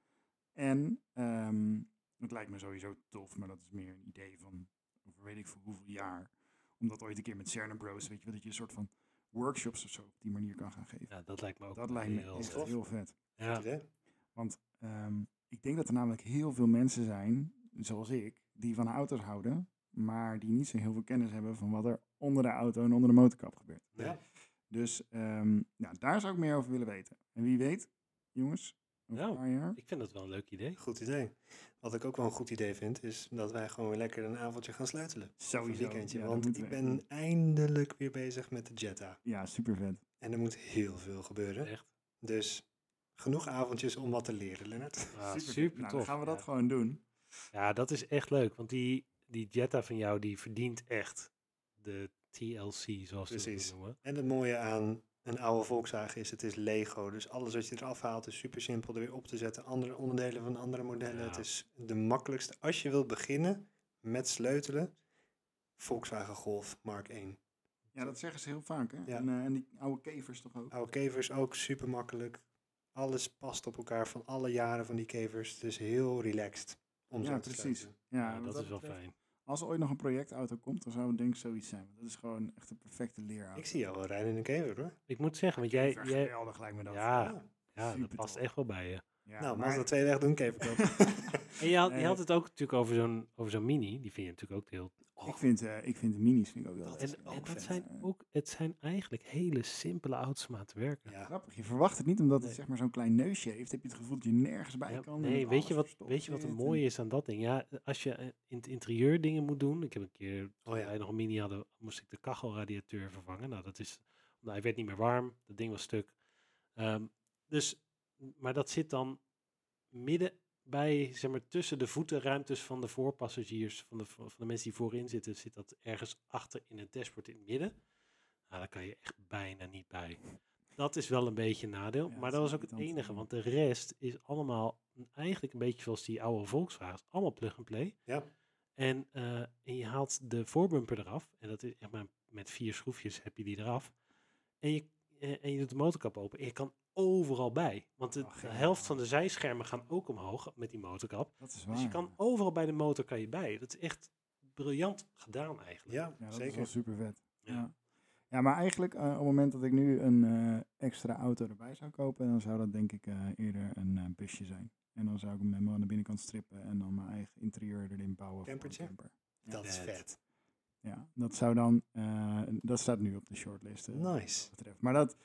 En ehm, het lijkt me sowieso tof, maar dat is meer een idee van over weet ik voor hoeveel jaar. Omdat ooit een keer met Cerner Bros, weet je wel, dat je een soort van workshops of zo op die manier kan gaan geven. Ja, dat lijkt me ook dat lijkt me heel echt tof. heel vet. Ja. Want ehm, ik denk dat er namelijk heel veel mensen zijn, zoals ik, die van auto's houden, maar die niet zo heel veel kennis hebben van wat er onder de auto en onder de motorkap gebeurt. Ja. Dus ehm, ja, daar zou ik meer over willen weten. En wie weet, jongens, Nou, ik vind dat wel een leuk idee. Goed idee. Wat ik ook wel een goed idee vind, is dat wij gewoon weer lekker een avondje gaan sleutelen. Of een Sowieso. weekendje. Ja, want ik we ben eindelijk weer bezig met de Jetta. Ja, super vet. En er moet heel veel gebeuren. Echt. Dus genoeg avondjes om wat te leren, Lennart. Ah, Super. Nou, tof. dan gaan we dat ja. gewoon doen. Ja, dat is echt leuk. Want die, die Jetta van jou, die verdient echt de TLC, zoals ze Precies. dat noemen. En het mooie aan een oude Volkswagen is, het is Lego. Dus alles wat je eraf haalt is super simpel er weer op te zetten. Andere onderdelen van andere modellen. Ja. Het is de makkelijkste. Als je wilt beginnen met sleutelen, Volkswagen Golf Mark 1. Ja, dat zeggen ze heel vaak. Hè? Ja. En, eh, en die oude kevers toch ook. Oude kevers ook super makkelijk. Alles past op elkaar van alle jaren van die kevers. Het is heel relaxed om zo ja, te precies. sleutelen. Ja, Ja, dat is wel fijn. Als er ooit nog een projectauto komt, dan zou het denk ik zoiets zijn. Want dat is gewoon echt een perfecte leerauto. Ik zie jou wel rijden in een kever hoor. Ik moet zeggen, want jij... Jij geweldig lijkt me dat. ja, Ja. ja, dat past echt wel bij je. Ja, nou, maar- Mazda 2 weg doen, keverkop. *laughs* En je had, je had het ook natuurlijk over zo'n over zo'n mini. Die vind je natuurlijk ook heel... Ik vind, eh, ik vind de minis vind ik ook wel En, en ook dat zijn eh. ook... Het zijn eigenlijk hele simpele auto's om aan te werken. ja. Grappig, je verwacht het niet omdat het zeg maar zo'n klein neusje heeft. Heb je het gevoel dat je nergens bij Ja, kan. nee, weet je, wat, weet je wat het mooie is aan dat ding? Ja, als je eh, in het interieur dingen moet doen. Ik heb een keer, toen Oh ja. wij nog een mini hadden, moest ik de kachelradiateur vervangen. Nou, dat is, nou, hij werd niet meer warm. Dat ding was stuk. Ehm, dus, maar dat zit dan midden bij, zeg maar, tussen de voetenruimtes van de voorpassagiers, van de, van de mensen die voorin zitten, zit dat ergens achter in het dashboard in het midden. Nou, daar kan je echt bijna niet bij. Dat is wel een beetje een nadeel, Ja, maar dat was ook het enige, want de rest is allemaal eigenlijk een beetje zoals die oude Volkswagens, allemaal plug-and-play. Ja. En, eh, en je haalt de voorbumper eraf, en dat is echt maar met vier schroefjes heb je die eraf. En je, eh, en je doet de motorkap open en je kan overal bij. Want de, Oh, helft van de zijschermen gaan ook omhoog met die motorkap. Dat is waar. Dus je kan overal bij de motor kan je bij. Dat is echt briljant gedaan eigenlijk. Ja, ja, dat is zeker. wel super vet. Ja. Ja. ja. maar eigenlijk eh, op het moment dat ik nu een eh, extra auto erbij zou kopen, dan zou dat denk ik eh, eerder een busje zijn. En dan zou ik hem helemaal aan de binnenkant strippen en dan mijn eigen interieur erin bouwen. Campertje? camper. Ja. Dat is Vet. Ja, dat zou dan, eh, dat staat nu op de shortlist. wat Nice. betreft. Maar dat,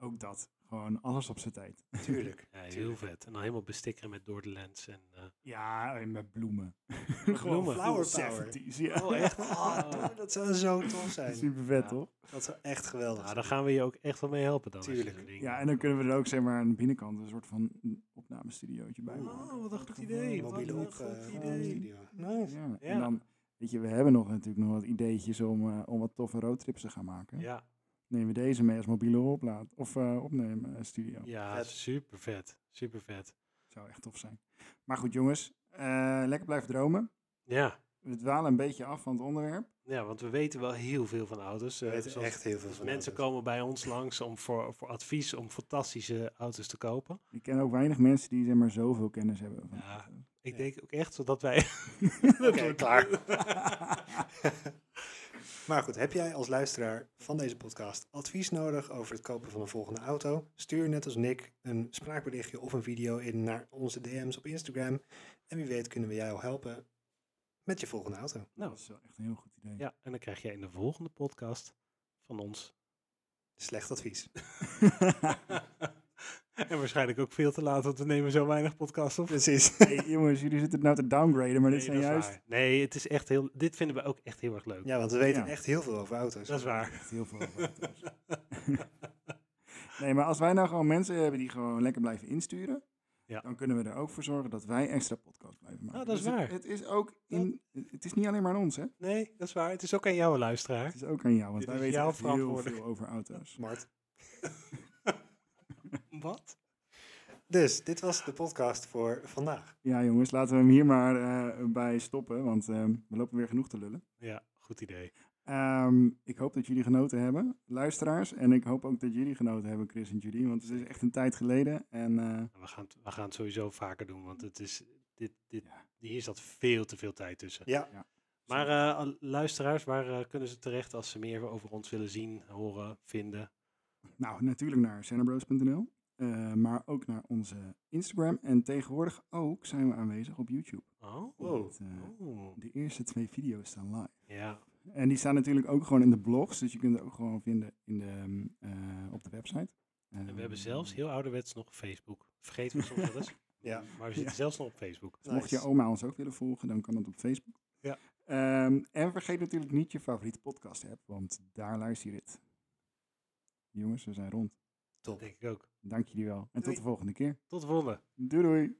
ook dat, gewoon alles op zijn tijd. *laughs* Tuurlijk. Ja, heel Tuurlijk. vet. En dan helemaal bestikkeren met door de lens. En, eh, Ja, en met bloemen. *laughs* bloemen. Flower power. 70s, ja. Oh, echt? *laughs* Oh, dat zou zo tof zijn. Super vet, Ja. toch? Dat zou echt geweldig nou, zijn. daar gaan we je ook echt wel mee helpen dan. Tuurlijk. Ja, en dan kunnen we er ook zeg maar aan de binnenkant een soort van opnamestudiootje bij maken. Oh, wat een goed Gewoon idee. wat Mobiele Wat een op, goed eh, idee. studio. Nice. Ja, Ja. en dan, weet je, we hebben nog natuurlijk nog wat ideetjes om, eh, om wat toffe roadtrips te gaan maken. Ja, Nemen we deze mee als mobiele oplaad of eh opnemen eh, studio. ja Vet. super vet. Super vet. Zou echt tof zijn. Maar goed jongens, eh, lekker blijven dromen. Ja, we dwalen een beetje af van het onderwerp. Ja, want we weten wel heel veel van auto's. We weten zoals echt heel veel van mensen auto's. komen bij ons langs om voor, voor advies om fantastische auto's te kopen. Ik ken ook weinig mensen die zeg maar zoveel kennis hebben. Van Ja. auto's. Ik Ja. denk ook echt dat wij... *laughs* Oké, klaar. *laughs* *laughs* maar goed, heb jij als luisteraar van deze podcast advies nodig over het kopen van een volgende auto? Stuur net als Nick een spraakberichtje of een video in naar onze DM's op Instagram. En wie weet kunnen we jou helpen met je volgende auto. Nou, Dat is wel echt een heel goed idee. ja, en dan krijg jij in de volgende podcast van ons... Slecht advies. *laughs* en waarschijnlijk ook veel te laat, want we nemen zo weinig podcasts op. Precies. *laughs* Hey, jongens, jullie zitten het nou te downgraden, maar dit Nee, zijn dat is juist waar. Nee, het is echt heel, dit vinden we ook echt heel erg leuk. Ja, want we weten Ja. echt heel veel over auto's. Dat is waar. echt heel veel over auto's. *laughs* nee, maar als wij nou gewoon mensen hebben die gewoon lekker blijven insturen, Ja. dan kunnen we er ook voor zorgen dat wij extra podcasts blijven maken. Ah, dat is Dus het- waar. Het, is ook in, het is niet alleen maar aan ons, hè? Nee, dat is waar. Het is ook aan jou, luisteraar. Het is ook aan jou, want Dit wij weten heel veel over auto's. Smart. *laughs* Wat? Dus, dit was de podcast voor vandaag. Ja, jongens, laten we hem hier maar eh, bij stoppen, want ehm, we lopen weer genoeg te lullen. Ja, goed idee. Ehm, ik hoop dat jullie genoten hebben, luisteraars. En ik hoop ook dat jullie genoten hebben, Chris en Judy. Want het is echt een tijd geleden. En eh, We gaan, het, we gaan het sowieso vaker doen, want het is, dit, dit, Ja. hier zat veel te veel tijd tussen. Ja, Maar eh, al- luisteraars, waar eh, kunnen ze terecht als ze meer over ons willen zien, horen, vinden? nou, natuurlijk naar cenabros.nl. eh, maar ook naar onze Instagram. En tegenwoordig ook zijn we aanwezig op YouTube. Oh, Wow. Want, eh, oh. de eerste twee video's staan live. Ja, En die staan natuurlijk ook gewoon in de blogs. Dus je kunt het ook gewoon vinden in de, ehm, eh, op de website. en we hebben Ehm, zelfs heel ouderwets nog Facebook. Vergeten we soms wel eens. *laughs* ja. Maar we zitten Ja. zelfs nog op Facebook. Dus mocht je oma ons ook willen volgen, dan kan dat op Facebook. Ja. Ehm, en vergeet natuurlijk niet je favoriete podcast app, want daar luister je dit. Jongens, we zijn rond. Top. Denk ik ook. Dank jullie wel. En tot de volgende keer. Tot de volgende. Doei doei.